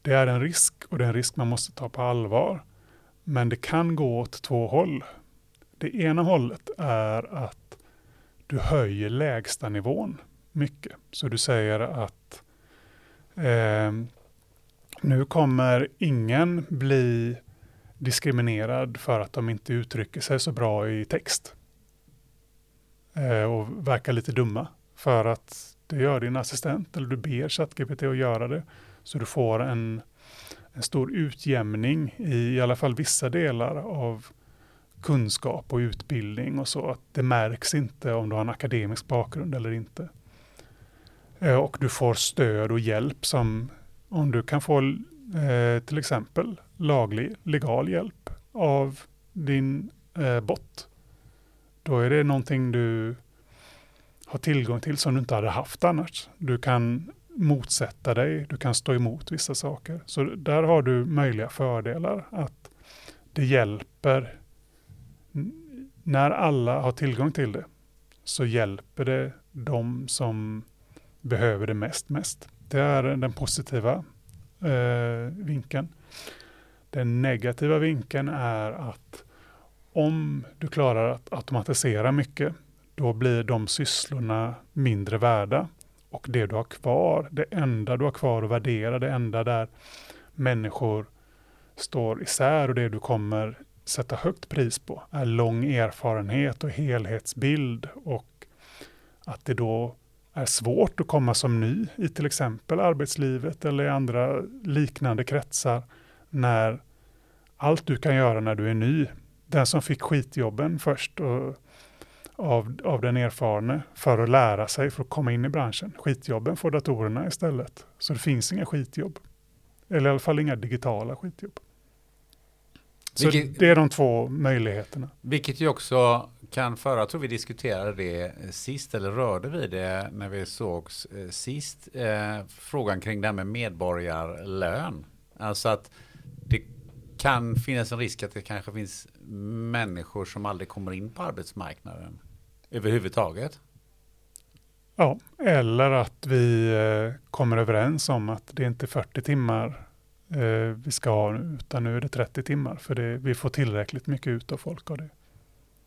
Det är en risk och det är en risk man måste ta på allvar. Men det kan gå åt två håll. Det ena hållet är att du höjer lägsta nivån mycket. Så du säger att eh, nu kommer ingen bli diskriminerad för att de inte uttrycker sig så bra i text. Eh, och verkar lite dumma för att det gör din assistent eller du ber ChatGPT att göra det. Så du får en, en stor utjämning i i alla fall vissa delar av kunskap och utbildning och så. Att det märks inte om du har en akademisk bakgrund eller inte. Eh, och du får stöd och hjälp som om du kan få eh, till exempel laglig, legal hjälp av din eh, bot. Då är det någonting du har tillgång till som du inte hade haft annars. Du kan motsätta dig, du kan stå emot vissa saker. Så där har du möjliga fördelar. Att det hjälper, när alla har tillgång till det, så hjälper det de som behöver det mest mest. Det är den positiva eh, vinkeln. Den negativa vinkeln är att om du klarar att automatisera mycket, då blir de sysslorna mindre värda. Och det du har kvar, det enda du har kvar att värdera, det enda där människor står isär och det du kommer sätta högt pris på är lång erfarenhet och helhetsbild och att det då är svårt att komma som ny i till exempel arbetslivet eller i andra liknande kretsar när allt du kan göra när du är ny, den som fick skitjobben först och, av, av den erfarne för att lära sig, för att komma in i branschen. Skitjobben får datorerna istället. Så det finns inga skitjobb. Eller i alla fall inga digitala skitjobb. Så vilket, det är de två möjligheterna. Vilket ju också kan föra, jag tror vi diskuterade det sist, eller rörde vi det när vi sågs eh, sist, eh, frågan kring det här med medborgarlön. Alltså att det kan finnas en risk att det kanske finns människor som aldrig kommer in på arbetsmarknaden överhuvudtaget. Ja, eller att vi eh, kommer överens om att det är inte 40 timmar eh, vi ska ha, utan nu är det 30 timmar, för det, vi får tillräckligt mycket ut av folk av det.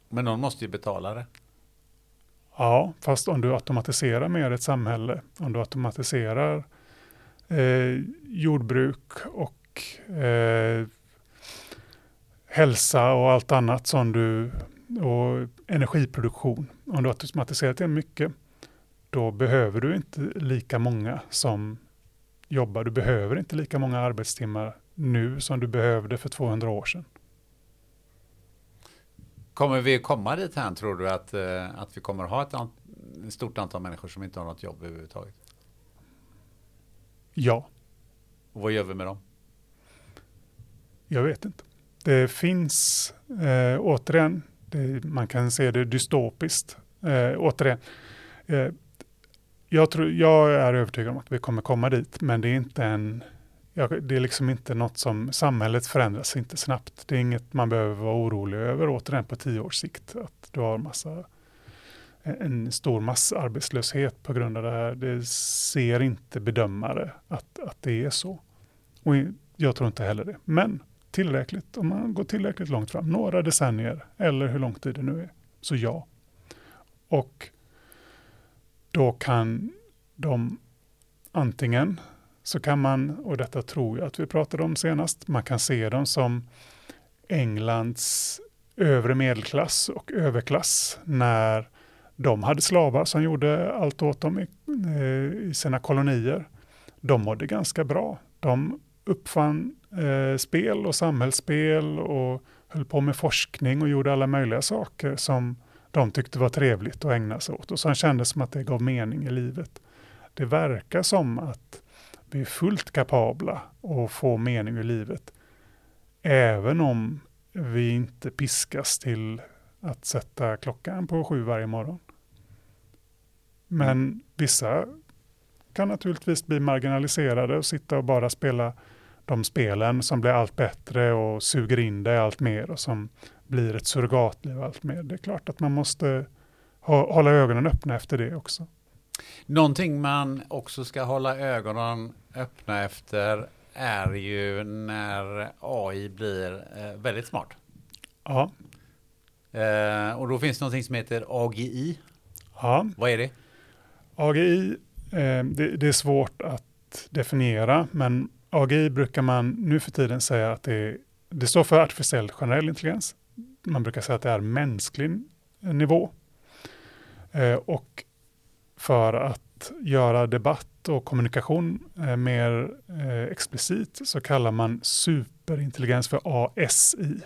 Men någon måste ju betala det. Ja, fast om du automatiserar mer ett samhälle, om du automatiserar eh, jordbruk och eh, hälsa och allt annat som du, och energiproduktion, om du automatiserar det mycket, då behöver du inte lika många som jobbar. Du behöver inte lika många arbetstimmar nu som du behövde för 200 år sedan. Kommer vi komma dit här tror du att, eh, att vi kommer ha ett, an stort antal människor som inte har något jobb överhuvudtaget? Ja. Och vad gör vi med dem? Jag vet inte. Det finns, eh, återigen, det, man kan se det dystopiskt. Eh, återigen, eh, jag, tror, jag är övertygad om att vi kommer komma dit, men det är inte en det är liksom inte något som samhället förändras inte snabbt. Det är inget man behöver vara orolig över återigen på tio års sikt. Att du har massa, en stor massarbetslöshet på grund av det här. Det ser inte bedömare att, att det är så. Och jag tror inte heller det. Men tillräckligt, om man går tillräckligt långt fram, några decennier eller hur lång tid det nu är, så ja. Och då kan de antingen så kan man, och detta tror jag att vi pratade om senast, man kan se dem som Englands övre medelklass och överklass när De hade slavar som gjorde allt åt dem i, eh, i sina kolonier. De mådde ganska bra. De uppfann eh, spel och samhällsspel och höll på med forskning och gjorde alla möjliga saker som de tyckte var trevligt att ägna sig åt och som kändes som att det gav mening i livet. Det verkar som att vi är fullt kapabla att få mening i livet även om vi inte piskas till att sätta klockan på sju varje morgon. Men vissa kan naturligtvis bli marginaliserade och sitta och bara spela de spelen som blir allt bättre och suger in dig allt mer och som blir ett surrogatliv allt mer. Det är klart att man måste ha, hålla ögonen öppna efter det också. Någonting man också ska hålla ögonen öppna efter är ju när AI blir eh, väldigt smart. Ja. Eh, och då finns det någonting som heter AGI. ja. Vad är det? AGI, eh, det, det är svårt att definiera, men AGI brukar man nu för tiden säga att det, det står för artificiell generell intelligens. Man brukar säga att det är mänsklig nivå. Eh, och för att göra debatt och kommunikation eh, mer eh, explicit så kallar man superintelligens för ASI.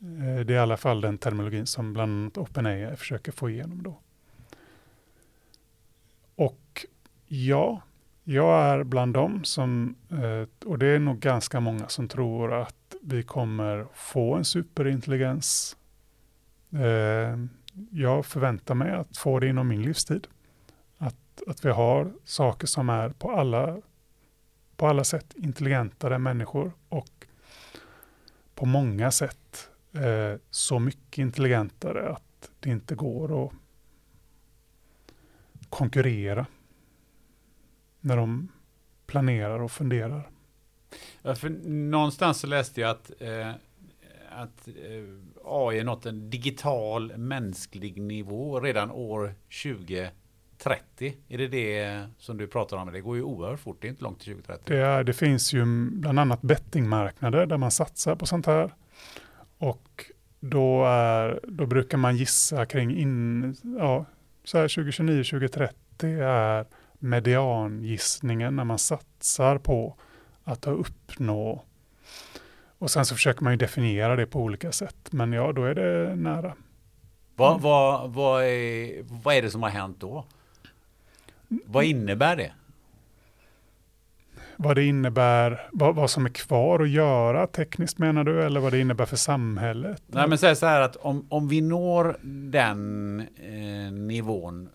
Eh, det är i alla fall den terminologin som bland annat OpenAI försöker få igenom då. Och ja, jag är bland dem som, eh, och det är nog ganska många som tror att vi kommer få en superintelligens. Eh, jag förväntar mig att få det inom min livstid. Att, att vi har saker som är på alla, på alla sätt intelligentare människor och på många sätt eh, så mycket intelligentare att det inte går att konkurrera när de planerar och funderar. Ja, för någonstans så läste jag att, eh, att eh, AI är nått en digital mänsklig nivå redan år 2030. Är det det som du pratar om? Det går ju oerhört fort, det är inte långt till 2030. Det, är, det finns ju bland annat bettingmarknader där man satsar på sånt här. Och då, är, då brukar man gissa kring in, ja, så här 2029-2030 är mediangissningen när man satsar på att uppnå och sen så försöker man ju definiera det på olika sätt. Men ja, då är det nära. Vad, vad, vad, är, vad är det som har hänt då? Vad innebär det? Vad det innebär, vad, vad som är kvar att göra tekniskt menar du? Eller vad det innebär för samhället? Nej men säg så här att om, om vi når den eh, nivån,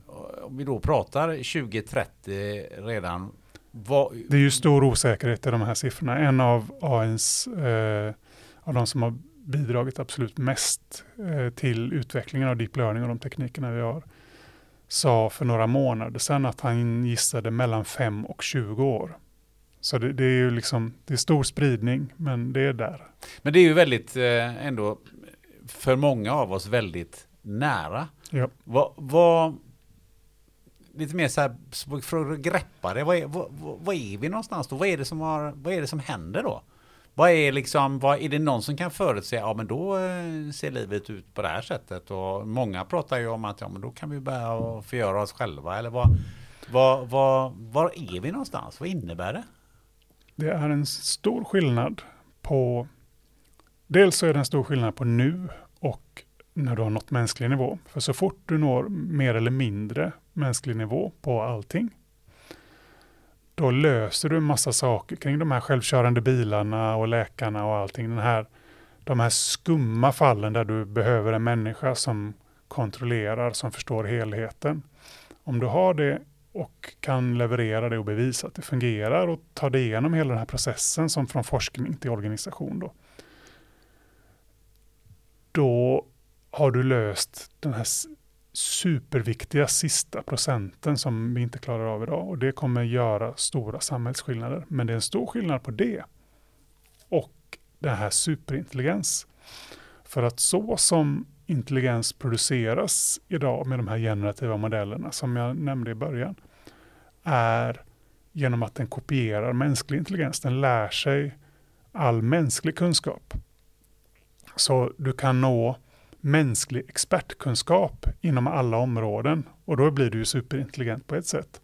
om vi då pratar 2030 redan, vad, Det är ju stor osäkerhet i de här siffrorna. En av AIns, eh, av de som har bidragit absolut mest eh, till utvecklingen av deep learning och de teknikerna vi har, sa för några månader sedan att han gissade mellan 5 och 20 år. Så det, det är ju liksom, det är stor spridning, men det är där. Men det är ju väldigt eh, ändå för många av oss väldigt nära. Ja. Vad, vad, lite mer så här för att greppa det, vad är, vad, vad- är vi någonstans då? Vad är det som, har, vad är det som händer då? Vad är liksom, vad, är det någon som kan förutse, ja men då eh, ser livet ut på det här sättet och många pratar ju om att ja men då kan vi börja förgöra oss själva eller vad, vad, vad, var är vi någonstans? Vad innebär det? Det är en stor skillnad på, dels så är det en stor skillnad på nu och när du har nått mänsklig nivå. För så fort du når mer eller mindre mänsklig nivå på allting, då löser du en massa saker kring de här självkörande bilarna och läkarna och allting. Den här, de här skumma fallen där du behöver en människa som kontrollerar, som förstår helheten. Om du har det och kan leverera det och bevisa att det fungerar och ta dig igenom hela den här processen som från forskning till organisation då. Då har du löst den här superviktiga sista procenten som vi inte klarar av idag och det kommer göra stora samhällsskillnader. Men det är en stor skillnad på det och den här superintelligens. För att så som intelligens produceras idag med de här generativa modellerna som jag nämnde i början är genom att den kopierar mänsklig intelligens. Den lär sig all mänsklig kunskap. Så du kan nå mänsklig expertkunskap inom alla områden och då blir du ju superintelligent på ett sätt.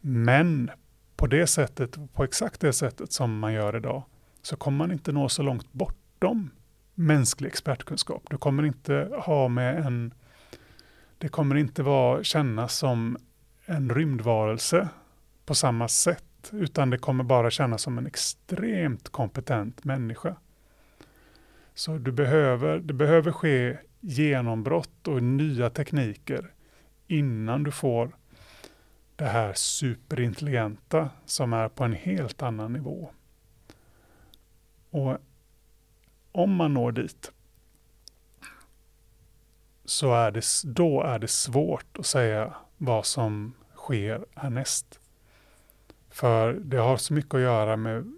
Men på det sättet, på exakt det sättet som man gör idag, så kommer man inte nå så långt bortom mänsklig expertkunskap. Du kommer inte ha med en, det kommer inte vara, kännas som en rymdvarelse på samma sätt, utan det kommer bara kännas som en extremt kompetent människa. Så du behöver, det behöver ske genombrott och nya tekniker innan du får det här superintelligenta som är på en helt annan nivå. Och om man når dit så är det, då är det svårt att säga vad som sker härnäst. För det har så mycket att göra med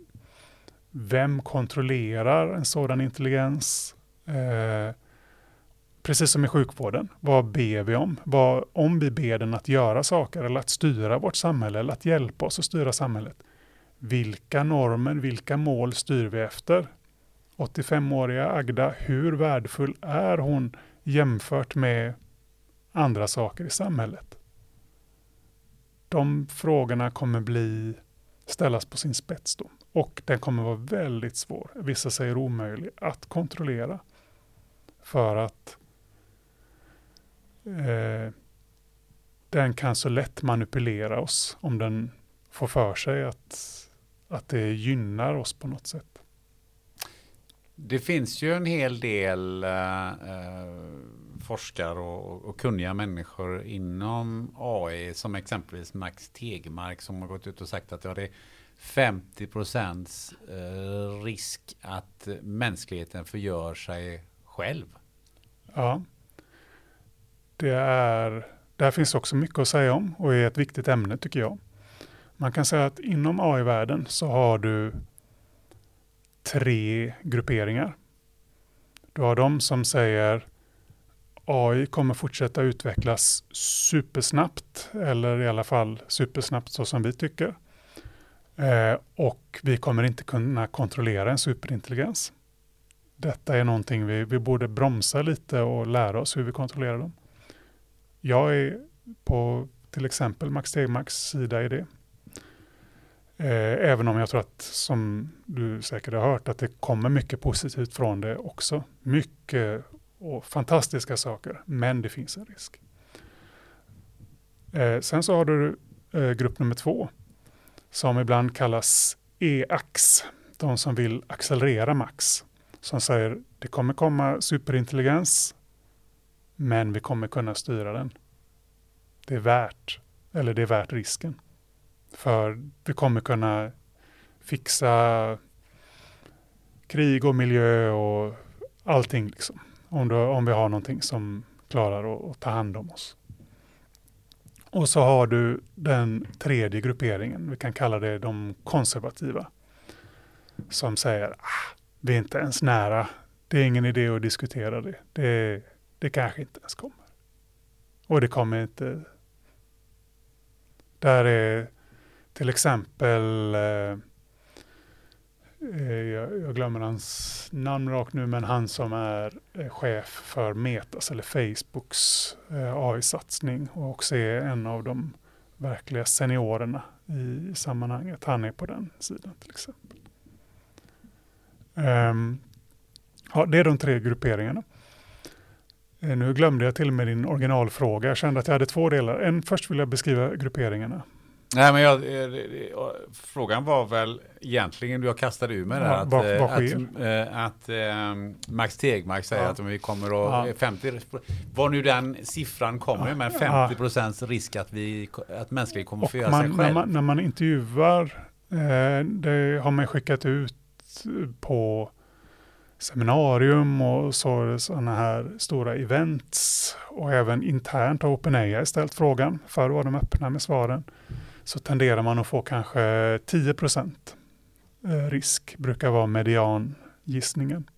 vem kontrollerar en sådan intelligens? Eh, precis som i sjukvården, vad ber vi om? Vad, om vi ber den att göra saker eller att styra vårt samhälle eller att hjälpa oss att styra samhället. Vilka normer, vilka mål styr vi efter? 85-åriga Agda, hur värdefull är hon jämfört med andra saker i samhället? De frågorna kommer bli ställas på sin spets då. Och den kommer vara väldigt svår, vissa säger omöjlig, att kontrollera. För att eh, den kan så lätt manipulera oss om den får för sig att, att det gynnar oss på något sätt. Det finns ju en hel del eh, eh forskare och, och, kunniga människor inom AI som exempelvis Max Tegmark som har gått ut och sagt att ja, det är 50 procents eh, risk att mänskligheten förgör sig själv. Ja, det är, där finns också mycket att säga om och är ett viktigt ämne tycker jag. Man kan säga att inom AI-världen så har du tre grupperingar. Du har de som säger AI kommer fortsätta utvecklas supersnabbt, eller i alla fall supersnabbt så som vi tycker. Eh, och vi kommer inte kunna kontrollera en superintelligens. Detta är någonting vi, vi borde bromsa lite och lära oss hur vi kontrollerar dem. Jag är på till exempel Max Tegmarks sida i det. Eh, även om jag tror att, som du säkert har hört, att det kommer mycket positivt från det också. Mycket och fantastiska saker, men det finns en risk. Eh, sen så har du eh, grupp nummer två, som ibland kallas EAX, de som vill accelerera max. Som säger det kommer komma superintelligens, men vi kommer kunna styra den. Det är värt, eller det är värt risken. För vi kommer kunna fixa krig och miljö och allting. Liksom. Om, du, om vi har någonting som klarar att, att ta hand om oss. Och så har du den tredje grupperingen, vi kan kalla det de konservativa, som säger ah, vi är inte ens nära, det är ingen idé att diskutera det, det, det kanske inte ens kommer. Och det kommer inte... Där är till exempel, eh, Eh, jag, jag, glömmer hans namn rakt nu, men han som är eh, chef för Metas eller Facebooks eh, AI-satsning och också är en av de verkliga seniorerna i, sammanhanget. Han är på den sidan till exempel. Um, ja, det är de tre grupperingarna. Nu glömde jag till och med din originalfråga. Jag kände att jag hade två delar. En, först vill jag beskriva grupperingarna. Nej, men jag, eh, frågan var väl egentligen, jag kastade ur mig där, ja, att, vad, vad att, att, att, Max Tegmark säger ja. att vi kommer att, ja. 50, var nu den siffran kommer, men 50 procents risk att, vi, att mänskligheten kommer att förgöra sig själv. När man, när man intervjuar, eh, det har man skickat ut på seminarium och så sådana här stora events och även internt har OpenAI ställt frågan. Förr var de öppna med svaren så tenderar man att få kanske 10 procent eh, risk, brukar vara mediangissningen.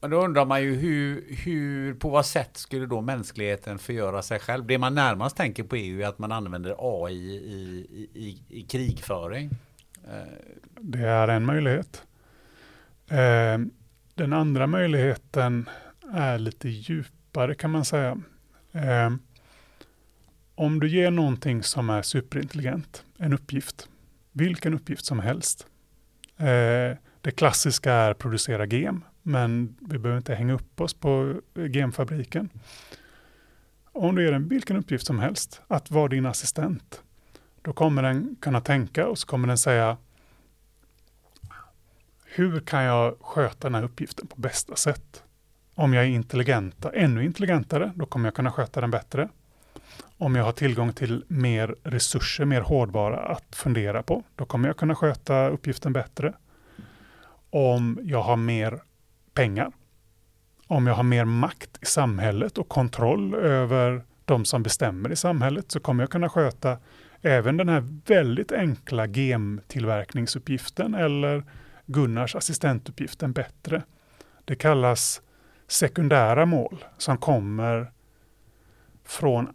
Men då undrar man ju hur, hur, på vad sätt skulle då mänskligheten förgöra sig själv? Det man närmast tänker på är ju att man använder AI i, i, i, krigföring. Det är en möjlighet. Eh, Den andra möjligheten är lite djupare kan man säga. Om du ger någonting som är superintelligent, en uppgift, vilken uppgift som helst. Eh, det klassiska är producera gem, men vi behöver inte hänga upp oss på gemfabriken. Om du ger den vilken uppgift som helst, att vara din assistent, då kommer den kunna tänka och så kommer den säga hur kan jag sköta den här uppgiften på bästa sätt? Om jag är intelligenta, ännu intelligentare, då kommer jag kunna sköta den bättre. Om jag har tillgång till mer resurser, mer hårdvara att fundera på, då kommer jag kunna sköta uppgiften bättre. Om jag har mer pengar, om jag har mer makt i samhället och kontroll över de som bestämmer i samhället, så kommer jag kunna sköta även den här väldigt enkla gemtillverkningsuppgiften eller Gunnars assistentuppgiften bättre. Det kallas sekundära mål som kommer från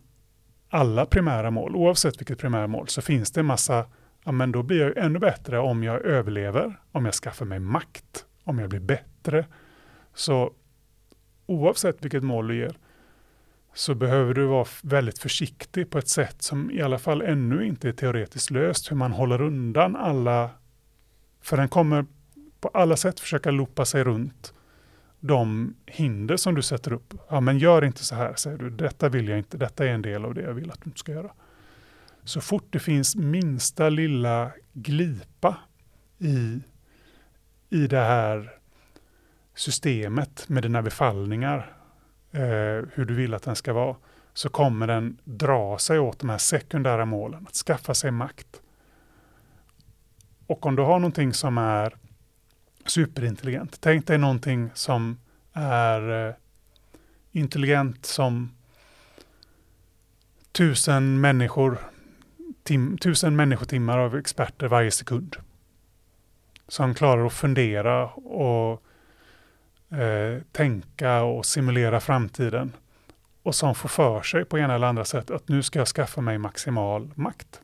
alla primära mål. Oavsett vilket primärmål så finns det en massa, ja men då blir jag ännu bättre om jag överlever, om jag skaffar mig makt, om jag blir bättre. Så oavsett vilket mål du ger så behöver du vara väldigt försiktig på ett sätt som i alla fall ännu inte är teoretiskt löst, hur man håller undan alla, för den kommer på alla sätt försöka loopa sig runt de hinder som du sätter upp. Ja, men gör inte så här, säger du. Detta vill jag inte. Detta är en del av det jag vill att du ska göra. Så fort det finns minsta lilla glipa i, i det här systemet med dina befallningar, eh, hur du vill att den ska vara, så kommer den dra sig åt de här sekundära målen, att skaffa sig makt. Och om du har någonting som är superintelligent. Tänk dig någonting som är eh, intelligent som tusen människor, tim, tusen människotimmar av experter varje sekund. Som klarar att fundera och eh, tänka och simulera framtiden. Och som får för sig på ena eller andra sätt att nu ska jag skaffa mig maximal makt.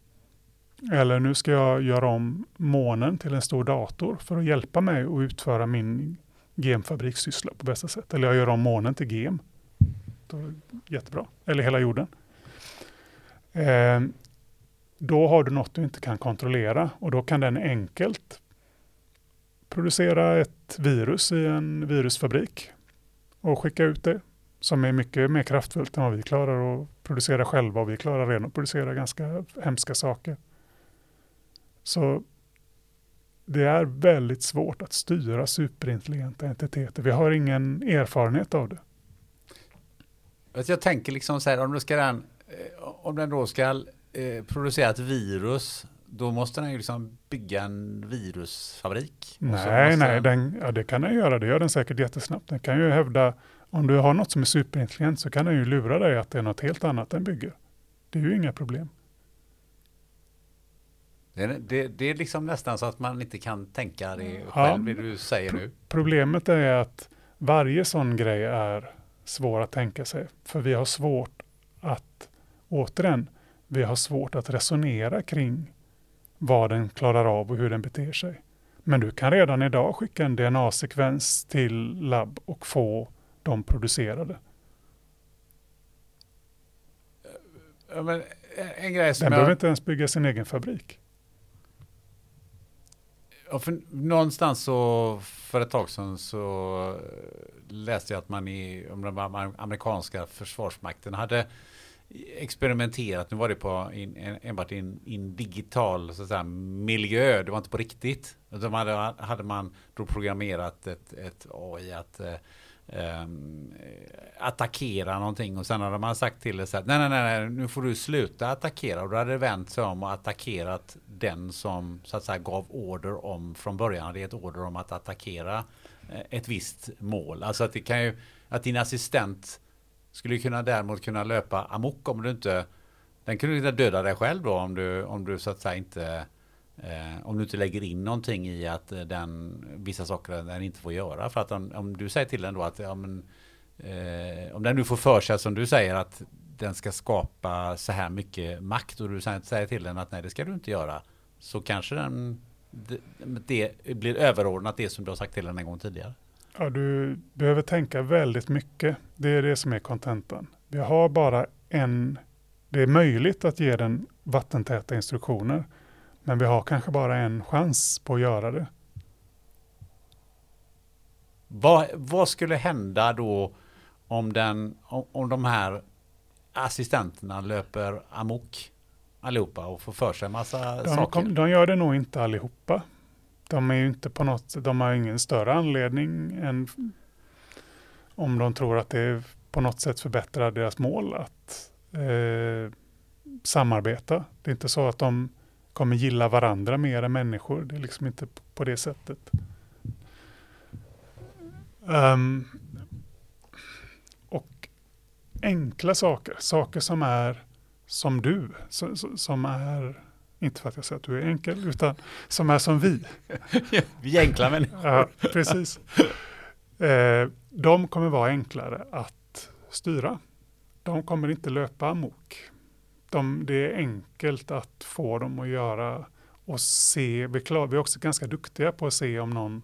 Eller nu ska jag göra om månen till en stor dator för att hjälpa mig att utföra min gemfabrikssyssla på bästa sätt. Eller jag gör om månen till gem. Då, jättebra. Eller hela jorden. Eh, då har du något du inte kan kontrollera och då kan den enkelt producera ett virus i en virusfabrik och skicka ut det som är mycket mer kraftfullt än vad vi klarar att producera själva och vi klarar redan att producera ganska hemska saker. Så det är väldigt svårt att styra superintelligenta entiteter. Vi har ingen erfarenhet av det. Jag tänker liksom så här, om, ska den, eh, om den då ska eh, producera ett virus, då måste den ju liksom bygga en virusfabrik. Nej, nej, den, ja, det kan den göra. Det gör den säkert jättesnabbt. Den kan ju hävda, om du har något som är superintelligent så kan den ju lura dig att det är något helt annat den bygger. Det är ju inga problem. Det, det, det, är liksom nästan så att man inte kan tänka det själv, ja, det du säger nu. Problemet är att varje sån grej är svår att tänka sig. För vi har svårt att, återigen, vi har svårt att resonera kring vad den klarar av och hur den beter sig. Men du kan redan idag skicka en DNA-sekvens till labb och få dem producerade. Men en grej som den jag... behöver inte ens bygga sin egen fabrik. Ja, för någonstans så för ett tag sedan så eh, läste jag att man i om den amerikanska försvarsmakten hade experimenterat. Nu var det på in, enbart i en, in digital så att säga, miljö. Det var inte på riktigt. Utan hade, hade man då programmerat ett, ett AI att eh, um, attackera någonting och sen hade man sagt till det så här, nej, nej, nej, nu får du sluta attackera och då hade det vänt sig om och attackerat den som så att säga gav order om från början hade gett order om att attackera eh, ett visst mål. Alltså att det kan ju, att din assistent skulle kunna däremot kunna löpa amok om du inte, den kunde döda dig själv då om du, om du så att säga inte Eh, om du inte lägger in någonting i att eh, den, vissa saker den inte får göra. För att om, om du säger till den då att ja, men, eh, om den nu får för sig som du säger att den ska skapa så här mycket makt och du säger till den att nej det ska du inte göra. Så kanske den det, det blir överordnat det som du har sagt till den en gång tidigare. Ja, du behöver tänka väldigt mycket. Det är det som är kontentan. Vi har bara en, det är möjligt att ge den vattentäta instruktioner, men vi har kanske bara en chans på att göra det. Vad, vad skulle hända då om, den, om, om de här assistenterna löper amok allihopa och får för sig en massa De, saker? kom, de gör det nog inte allihopa. De är ju inte på något de har ingen större anledning än om de tror att det på något sätt förbättrar deras mål att eh, samarbeta. Det är inte så att de kommer gilla varandra mer än människor. Det är liksom inte på det sättet. Um, enkla saker, saker som är som du, som är, inte för att jag säger att du är enkel, utan som är som vi. vi är enkla människor. Ja, precis. Eh, de kommer vara enklare att styra. De kommer inte löpa amok. De, det är enkelt att få dem att göra och se, vi, klar, vi är också ganska duktiga på att se om någon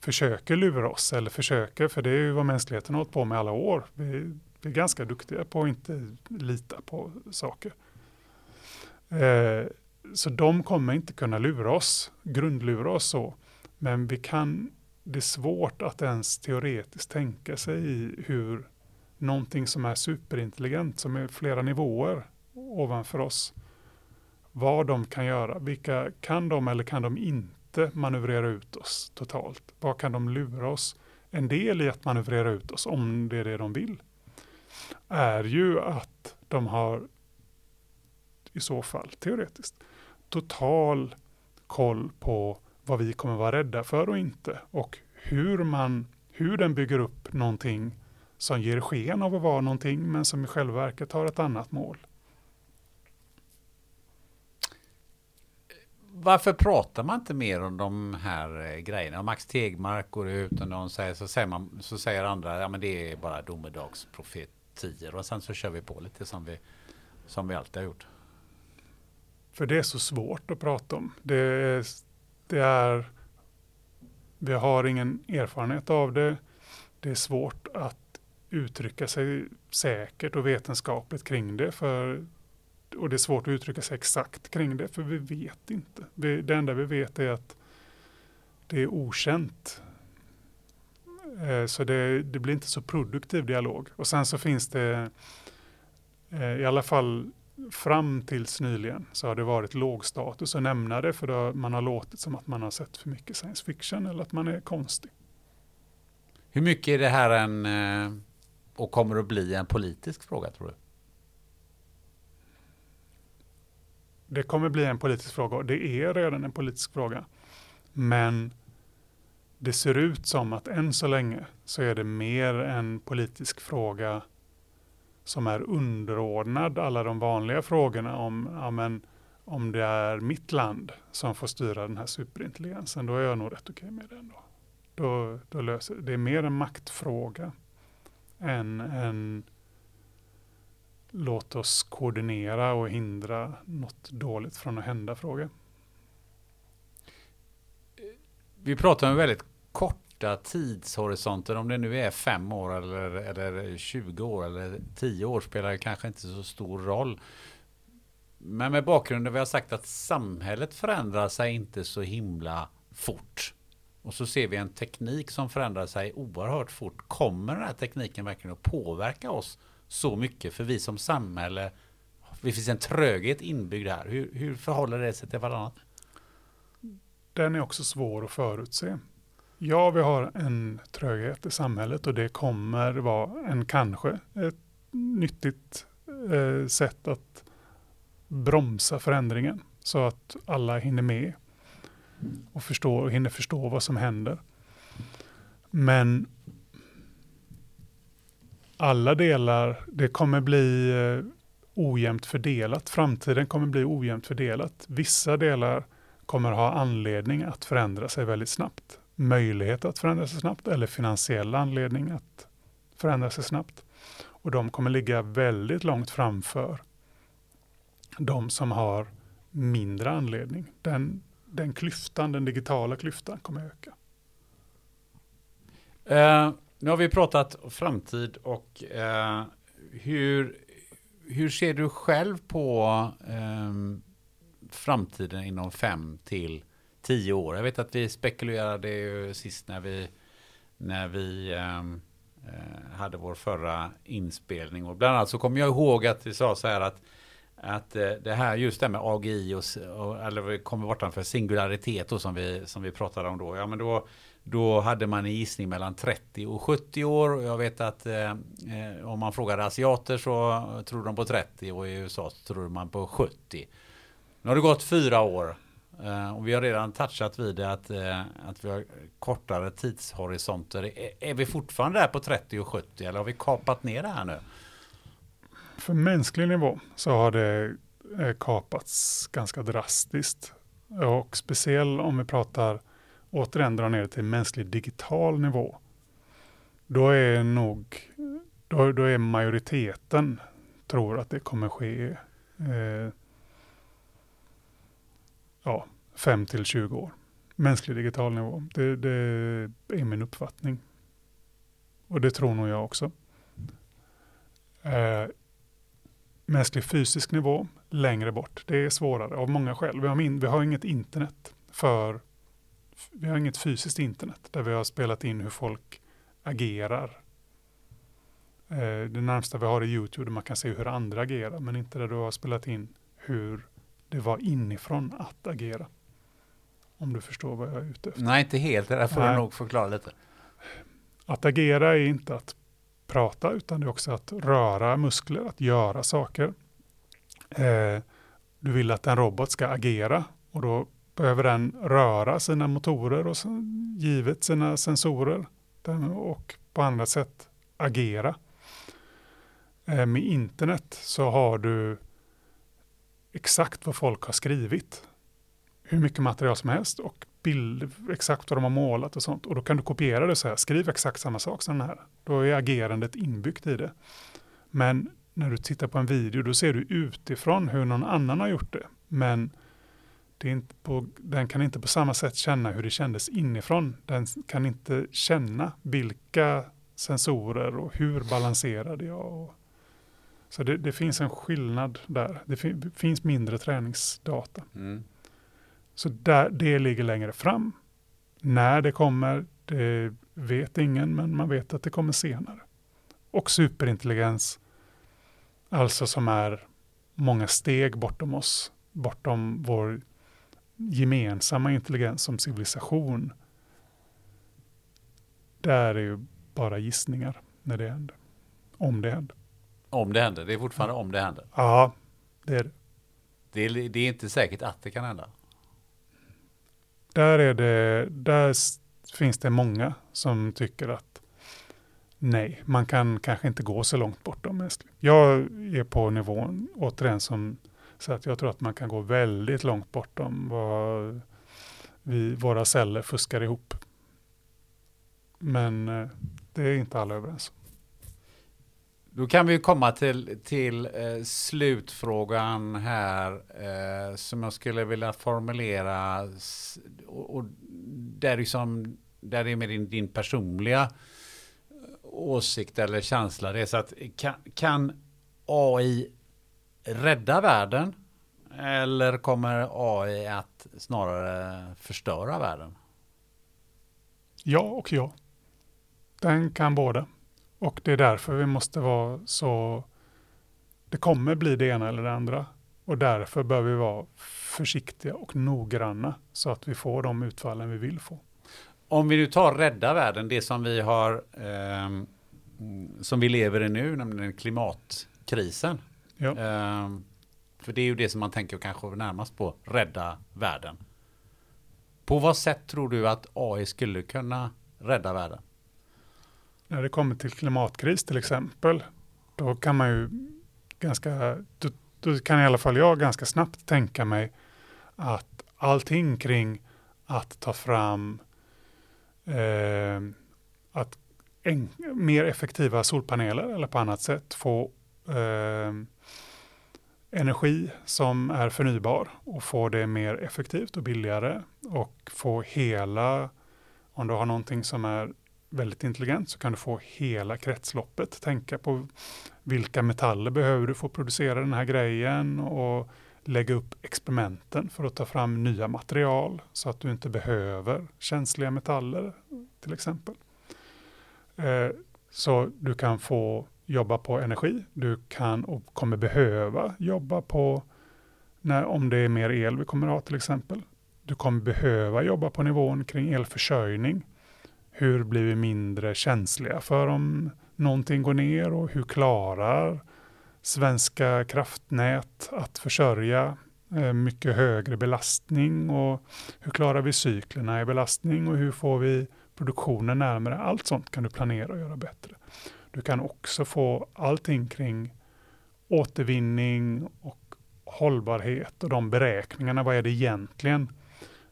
försöker lura oss eller försöker, för det är ju vad mänskligheten har hållit på med alla år. Vi, vi är ganska duktiga på att inte lita på saker. Eh, så de kommer inte kunna lura oss, grundlura oss så. Men vi kan, det är svårt att ens teoretiskt tänka sig i hur någonting som är superintelligent, som är flera nivåer ovanför oss, vad de kan göra. Vilka kan de eller kan de inte manövrera ut oss totalt? Vad kan de lura oss? En del i att manövrera ut oss, om det är det de vill, är ju att de har i så fall teoretiskt total koll på vad vi kommer vara rädda för och inte och hur man hur den bygger upp någonting som ger sken av att vara någonting men som i själva verket har ett annat mål. Varför pratar man inte mer om de här eh, grejerna? Om Max Tegmark går ut och någon säger så säger, man, så säger andra ja men det är bara domedagsprofet tior och sen så kör vi på lite som vi, som vi alltid har gjort. För det är så svårt att prata om. Det är, det är, vi har ingen erfarenhet av det. Det är svårt att uttrycka sig säkert och vetenskapligt kring det. För, och det är svårt att uttrycka sig exakt kring det, för vi vet inte. Vi, det enda vi vet är att det är okänt. Eh, så det, det, blir inte så produktiv dialog. Och sen så finns det, eh, i alla fall fram tills nyligen, så har det varit låg status att nämna det, för då man har låtit som att man har sett för mycket science fiction eller att man är konstig. Hur mycket är det här en, eh, och kommer att bli en politisk fråga tror du? Det kommer bli en politisk fråga och det är redan en politisk fråga. Men det ser ut som att än så länge så är det mer en politisk fråga som är underordnad alla de vanliga frågorna om, ja, men, om det är mitt land som får styra den här superintelligensen, då är jag nog rätt okej med det ändå. Då, då löser, det är mer en maktfråga än en låt oss koordinera och hindra något dåligt från att hända fråga. Vi pratar om väldigt korta tidshorisonter, om det nu är fem år eller, eller 20 år eller 10 år spelar det kanske inte så stor roll. Men med bakgrunden vi har sagt att samhället förändrar sig inte så himla fort. Och så ser vi en teknik som förändrar sig oerhört fort. Kommer den här tekniken verkligen att påverka oss så mycket? För vi som samhälle, det finns en tröghet inbyggd här. Hur, hur förhåller det sig till varandra? Den är också svår att förutse. Ja, vi har en tröghet i samhället och det kommer vara en kanske ett nyttigt eh, sätt att bromsa förändringen så att alla hinner med och förstår, hinner förstå vad som händer. Men alla delar, det kommer bli eh, ojämnt fördelat. Framtiden kommer bli ojämnt fördelat. Vissa delar kommer ha anledning att förändra sig väldigt snabbt möjlighet att förändra sig snabbt eller finansiell anledning att förändra sig snabbt. Och de kommer ligga väldigt långt framför de som har mindre anledning. Den, den klyftan, den digitala klyftan kommer öka. Eh, nu har vi pratat framtid och eh, hur, hur ser du själv på eh, framtiden inom fem till tio år? Jag vet att vi spekulerade ju sist när vi, när vi ehm, eh, hade vår förra inspelning och bland annat så kommer jag ihåg att vi sa så här att att eh, det här just det med AGI och, och eller vi kommer bortanför singularitet och som vi som vi pratade om då. Ja, men då då hade man en gissning mellan 30 och 70 år. Och jag vet att eh, eh, om man frågar asiater så tror de på 30 och i USA så tror man på 70. Nu har det gått fyra år eh, och vi har redan touchat vid det att, eh, att vi har kortare tidshorisonter. Är, vi fortfarande där på 30 och 70 eller har vi kapat ner det här nu? För mänsklig nivå så har det eh, kapats ganska drastiskt. Och speciellt om vi pratar återigen dra ner till mänsklig digital nivå, då är nog, då, då är majoriteten tror att det kommer ske eh, ja, 5 till 20 år. Mänsklig digital nivå, det, det är min uppfattning. Och det tror nog jag också. Eh, mänsklig fysisk nivå, längre bort. Det är svårare av många skäl. Vi har, min, vi har inget internet för vi har inget fysiskt internet där vi har spelat in hur folk agerar. Eh, det närmsta vi har är YouTube där man kan se hur andra agerar, men inte där du har spelat in hur det var inifrån att agera. Om du förstår vad jag är ute efter. Nej, inte helt. Det där får Nej. du nog förklara lite. Att agera är inte att prata, utan det är också att röra muskler, att göra saker. Eh, du vill att en robot ska agera och då behöver den röra sina motorer och givet sina sensorer och på andra sätt agera. Eh, med internet så har du exakt vad folk har skrivit. Hur mycket material som helst och bild, exakt vad de har målat och sånt. Och då kan du kopiera det så här, skriv exakt samma sak som den här. Då är agerandet inbyggt i det. Men när du tittar på en video, då ser du utifrån hur någon annan har gjort det. Men det är inte på, den kan inte på samma sätt känna hur det kändes inifrån. Den kan inte känna vilka sensorer och hur balanserade jag. Och, så det, det, finns en skillnad där. Det fin, finns mindre träningsdata. Mm. Så där, det ligger längre fram. När det kommer, det vet ingen, men man vet att det kommer senare. Och superintelligens, alltså som är många steg bortom oss, bortom vår gemensamma intelligens som civilisation, där är ju bara gissningar när det händer. Om det händer. Om det händer, det är fortfarande om det händer. Ja, det är det. Det är, det är inte säkert att det kan hända. Där, är det, där finns det många som tycker att nej, man kan kanske inte gå så långt bortom mänskligt. Jag är på nivån, återigen, som så att jag tror att man kan gå väldigt långt bortom vad vi, våra celler fuskar ihop. Men eh, det är inte alla överens då kan vi komma till, till eh, slutfrågan här eh, som jag skulle vilja formulera. Och, och där, liksom, där är med din, din personliga eh, åsikt eller känsla. Det är så att kan, kan AI rädda världen? Eller kommer AI att snarare förstöra världen? Ja och ja. Den kan båda. Och det är därför vi måste vara så... Det kommer bli det ena eller det andra. Och därför bör vi vara försiktiga och noggranna så att vi får de utfallen vi vill få. Om vi nu tar rädda världen, det som vi har eh, som vi lever i nu, nämligen klimatkrisen. Ja. Um, för det är ju det som man tänker kanske närmast på, rädda världen. På vad sätt tror du att AI skulle kunna rädda världen? När det kommer till klimatkris till exempel, då kan man ju ganska, då, då kan i alla fall jag ganska snabbt tänka mig att allting kring att ta fram eh, att en, mer effektiva solpaneler eller på annat sätt få eh, energi som är förnybar och få det mer effektivt och billigare och få hela, om du har någonting som är väldigt intelligent så kan du få hela kretsloppet. Tänka på vilka metaller behöver du för att producera den här grejen och lägga upp experimenten för att ta fram nya material så att du inte behöver känsliga metaller till exempel. Eh, så du kan få jobba på energi, du kan och kommer behöva jobba på när, om det är mer el vi kommer ha till exempel. Du kommer behöva jobba på nivån kring elförsörjning. Hur blir vi mindre känsliga för om någonting går ner och hur klarar svenska kraftnät att försörja eh, mycket högre belastning och hur klarar vi cyklerna i belastning och hur får vi produktionen närmare. Allt sånt kan du planera och göra bättre. Du kan också få allting kring återvinning och hållbarhet och de beräkningarna. Vad är det egentligen?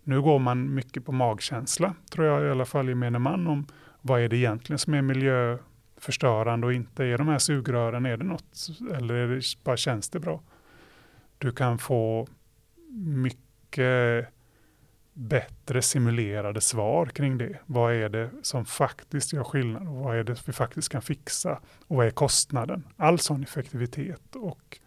Nu går man mycket på magkänsla, tror jag i alla fall gemene man, om vad är det egentligen som är miljöförstörande och inte. Är de här sugrören, är det något eller är det bara känns det bra? Du kan få mycket bättre simulerade svar kring det. Vad är det som faktiskt gör skillnad och vad är det vi faktiskt kan fixa och vad är kostnaden? All sån effektivitet och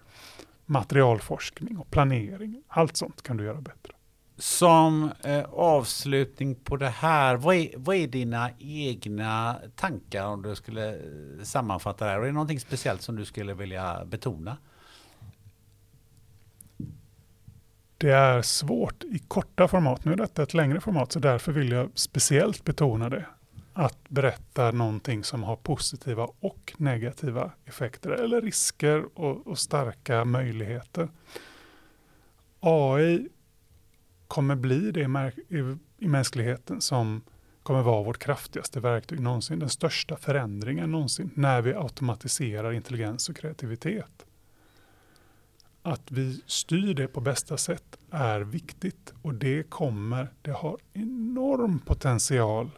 materialforskning och planering, allt sånt kan du göra bättre. Som eh, avslutning på det här, vad är, vad är dina egna tankar om du skulle eh, sammanfatta det här? Är det någonting speciellt som du skulle vilja betona? Det är svårt i korta format. Nu är detta ett längre format, så därför vill jag speciellt betona det. Att berätta någonting som har positiva och negativa effekter eller risker och, och starka möjligheter. AI kommer bli det i, mänskligheten som kommer vara vårt kraftigaste verktyg någonsin. Den största förändringen någonsin när vi automatiserar intelligens och kreativitet. Att vi styr det på bästa sätt är viktigt och det kommer, det har enorm potential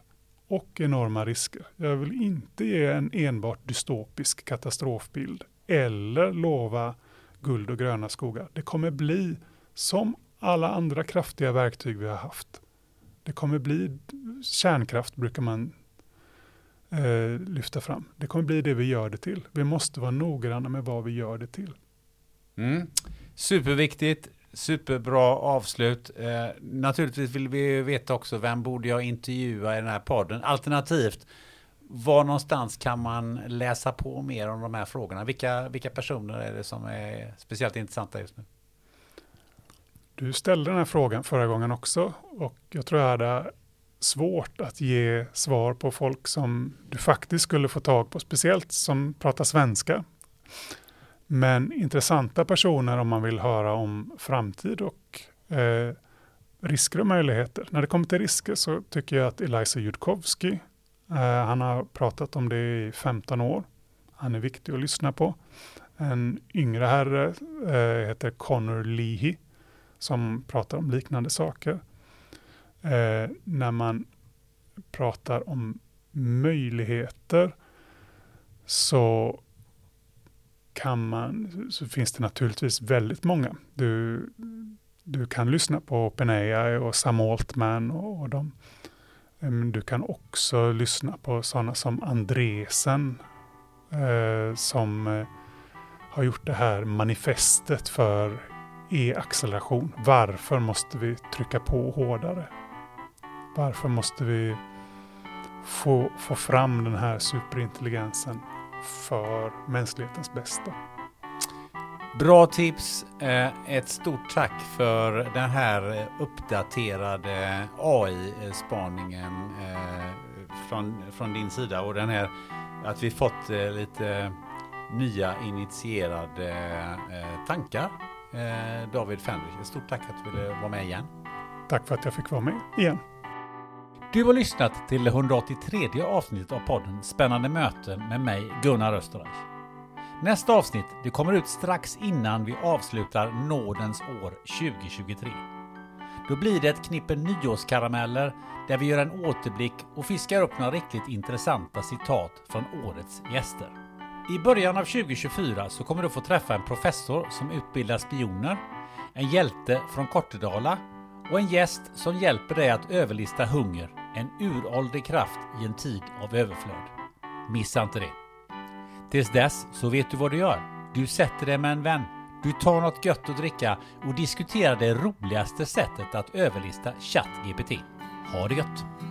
och enorma risker. Jag vill inte ge en enbart dystopisk katastrofbild eller lova guld och gröna skogar. Det kommer bli som alla andra kraftiga verktyg vi har haft. Det kommer bli kärnkraft brukar man eh, lyfta fram. Det kommer bli det vi gör det till. Vi måste vara noggranna med vad vi gör det till. Mm. Superviktigt, superbra avslut. Eh, naturligtvis vill vi veta också vem borde jag intervjua i den här podden. Alternativt, var någonstans kan man läsa på mer om de här frågorna? Vilka, vilka personer är det som är speciellt intressanta just nu? Du ställde den här frågan förra gången också och jag tror jag hade svårt att ge svar på folk som du faktiskt skulle få tag på, speciellt som pratar svenska. Men intressanta personer om man vill höra om framtid och eh, risker och möjligheter. När det kommer till risker så tycker jag att Eliza Judkowski, eh, han har pratat om det i 15 år. Han är viktig att lyssna på. En yngre herre eh, heter Connor Leahy som pratar om liknande saker. Eh, när man pratar om möjligheter så kan man, så finns det naturligtvis väldigt många. Du, du kan lyssna på OpenAI och Sam Altman och, och dem. Eh, men du kan också lyssna på sådana som Andresen eh, som eh, har gjort det här manifestet för är acceleration. Varför måste vi trycka på hårdare? Varför måste vi få, få fram den här superintelligensen för mänsklighetens bästa? Bra tips. Eh, ett stort tack för den här uppdaterade AI-spaningen eh, från, från din sida och den här att vi fått eh, lite nya initierade tankar David Fenrich. Ett stort tack att du ville vara med igen. Tack för att jag fick vara med igen. Du har lyssnat till det 183 avsnittet av podden Spännande möten med mig Gunnar Österreich. Nästa avsnitt det kommer ut strax innan vi avslutar nådens år 2023. Då blir det ett knippe nyårskarameller där vi gör en återblick och fiskar upp några riktigt intressanta citat från årets gäster. I början av 2024 så kommer du få träffa en professor som utbildar spioner, en hjälte från Kortedala och en gäst som hjälper dig att överlista hunger En uråldrig kraft i en tid av överflöd. Missa inte det. Tills dess så vet du vad du gör. Du sätter dig med en vän. Du tar något gött att dricka och diskuterar det roligaste sättet att överlista ChatGPT. Ha det gött!